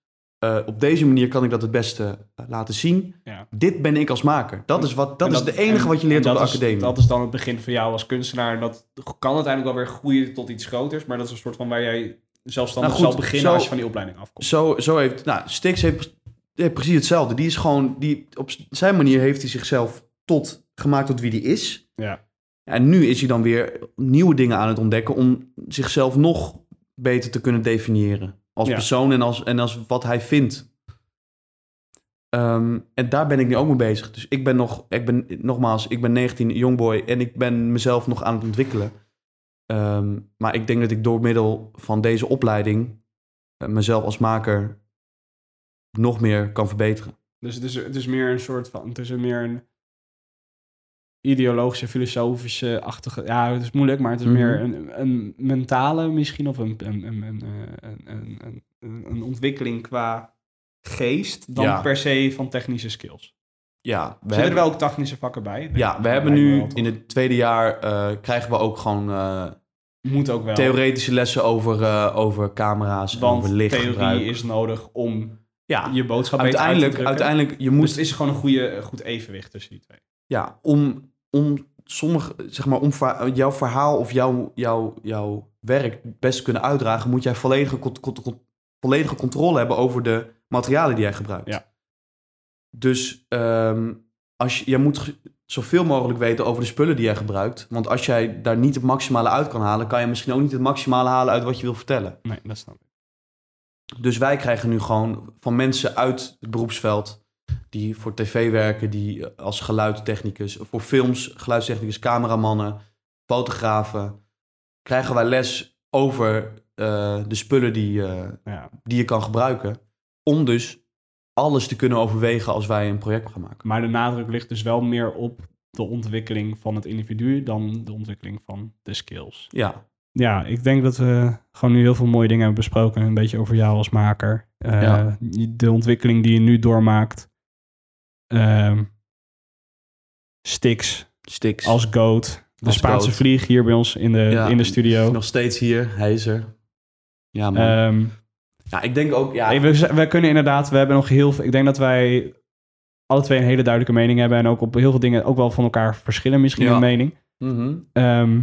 Eh, op deze manier kan ik dat het beste eh, laten zien. Ja. Dit ben ik als maker. Dat is, wat, dat is de enige en- wat je leert op de is- academie. Dat is dan het begin van jou als kunstenaar. En dat kan uiteindelijk wel weer groeien tot iets groters. Maar dat is een soort van waar jij zelfstandig Nou goed, zal beginnen zo- als je van die opleiding afkomt. Zo, zo heeft... Nou, Stix heeft, heeft precies hetzelfde. Die is gewoon... Die, op zijn manier heeft hij zichzelf tot, gemaakt tot wie die is. Ja. En nu is hij dan weer nieuwe dingen aan het ontdekken... om zichzelf nog beter te kunnen definiëren. Als Ja. persoon en als, en als wat hij vindt. Ehm, en daar ben ik nu ook mee bezig. Dus ik ben nog... Ik ben, nogmaals, ik ben 19, jongboy... en ik ben mezelf nog aan het ontwikkelen. Ehm, maar ik denk dat ik door middel van deze opleiding... eh, mezelf als maker nog meer kan verbeteren. Dus het is, het is meer een soort van... Het is een meer een ideologische, filosofische achtige... Ja, het is moeilijk, maar het is Mhm. meer een, een mentale misschien. Of een, een, een, een, een, ontwikkeling qua geest. Dan Ja. per se van technische skills. Ja, we zitten hebben, er wel ook technische vakken bij. ja, we hebben nu in het tweede jaar eh, krijgen we ook gewoon eh, Moet ook wel. theoretische lessen over, eh, over camera's en over lichtgebruik. theorie is nodig om ja, je boodschap beter uit te uiteindelijk, drukken. uiteindelijk je Dus moet het is gewoon een goede, een goed evenwicht tussen die twee. ja, om, om sommige, zeg maar, om jouw verhaal of jouw, jouw, jouw werk best kunnen uitdragen, moet jij volledige, volledige controle hebben over de materialen die jij gebruikt. Ja. Dus ehm, als je, jij moet zoveel mogelijk weten over de spullen die jij gebruikt. Want als jij daar niet het maximale uit kan halen, kan je misschien ook niet het maximale halen uit wat je wil vertellen. Nee, dat snap ik. Dus wij krijgen nu gewoon van mensen uit het beroepsveld die voor tv werken, die eh, als geluidstechnicus, voor films, geluidstechnicus, cameramannen, fotografen, krijgen wij les over eh, de spullen die, eh, Ja. die je kan gebruiken. Om dus alles te kunnen overwegen als wij een project gaan maken. Maar de nadruk ligt dus wel meer op de ontwikkeling van het individu dan de ontwikkeling van de skills. Ja, Ja, ik denk dat we gewoon nu heel veel mooie dingen hebben besproken. Een beetje over jou als maker. Ja. De ontwikkeling die je nu doormaakt. Ehm Stix Stix. als goat. De Als Spaanse goat. vlieg hier bij ons in de, Ja, in de studio. Nog steeds hier, hij is er. Ja, man. Ehm, ja, ik denk ook, ja, we, we kunnen inderdaad, we hebben nog heel veel. Ik denk dat wij alle twee een hele duidelijke mening hebben. En ook op heel veel dingen ook wel van elkaar verschillen, misschien Ja. een mening. Ehm,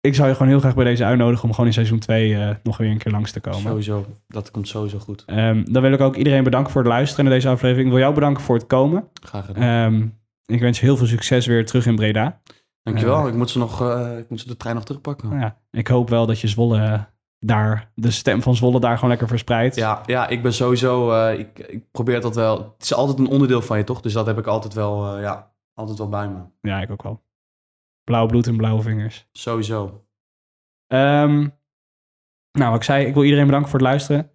ik zou je gewoon heel graag bij deze uitnodigen om gewoon in seizoen 2 nog weer een keer langs te komen. sowieso. Dat komt sowieso goed. Ehm, dan wil ik ook iedereen bedanken voor het luisteren naar deze aflevering. Ik wil jou bedanken voor het komen. Graag gedaan. Ehm, ik wens je heel veel succes weer terug in Breda. Dankjewel. eh, ik, moet ze nog, eh, ik moet ze de trein nog terugpakken. Nou ja, ik hoop wel dat je Zwolle eh, daar, de stem van Zwolle daar gewoon lekker verspreidt. Ja, ja, ik ben sowieso... eh, ik, ik probeer dat wel... Het is altijd een onderdeel van je, toch? Dus dat heb ik altijd wel, eh, ja, altijd wel bij me. ja, ik ook wel. Blauw bloed en blauwe vingers. Sowieso. Ehm, nou, wat ik zei, ik wil iedereen bedanken voor het luisteren.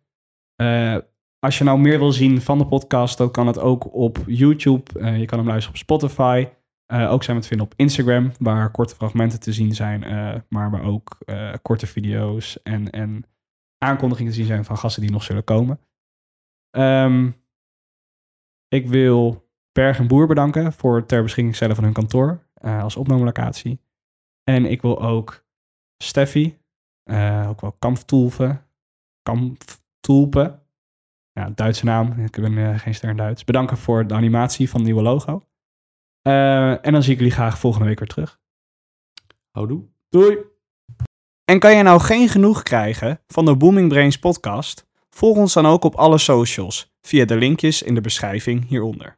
Eh, als je nou meer wil zien van de podcast, dan kan het ook op YouTube. Eh, je kan hem luisteren op Spotify. Eh, ook zijn we te vinden op Instagram, waar korte fragmenten te zien zijn, maar waar ook korte video's en, en aankondigingen te zien zijn van gasten die nog zullen komen. Ehm, ik wil Berg en Boer bedanken voor het ter beschikking stellen van hun kantoor eh, als opnamelocatie. En ik wil ook Steffi, eh, ook wel Kampftulpen, Kampftulpen, ja, Duitse naam, ik ben eh, geen ster in Duits, bedanken voor de animatie van het nieuwe logo. Eh, en dan zie ik jullie graag volgende week weer terug. Houdoe. Doei! En kan je nou geen genoeg krijgen van de Booming Brains podcast? Volg ons dan ook op alle socials via de linkjes in de beschrijving hieronder.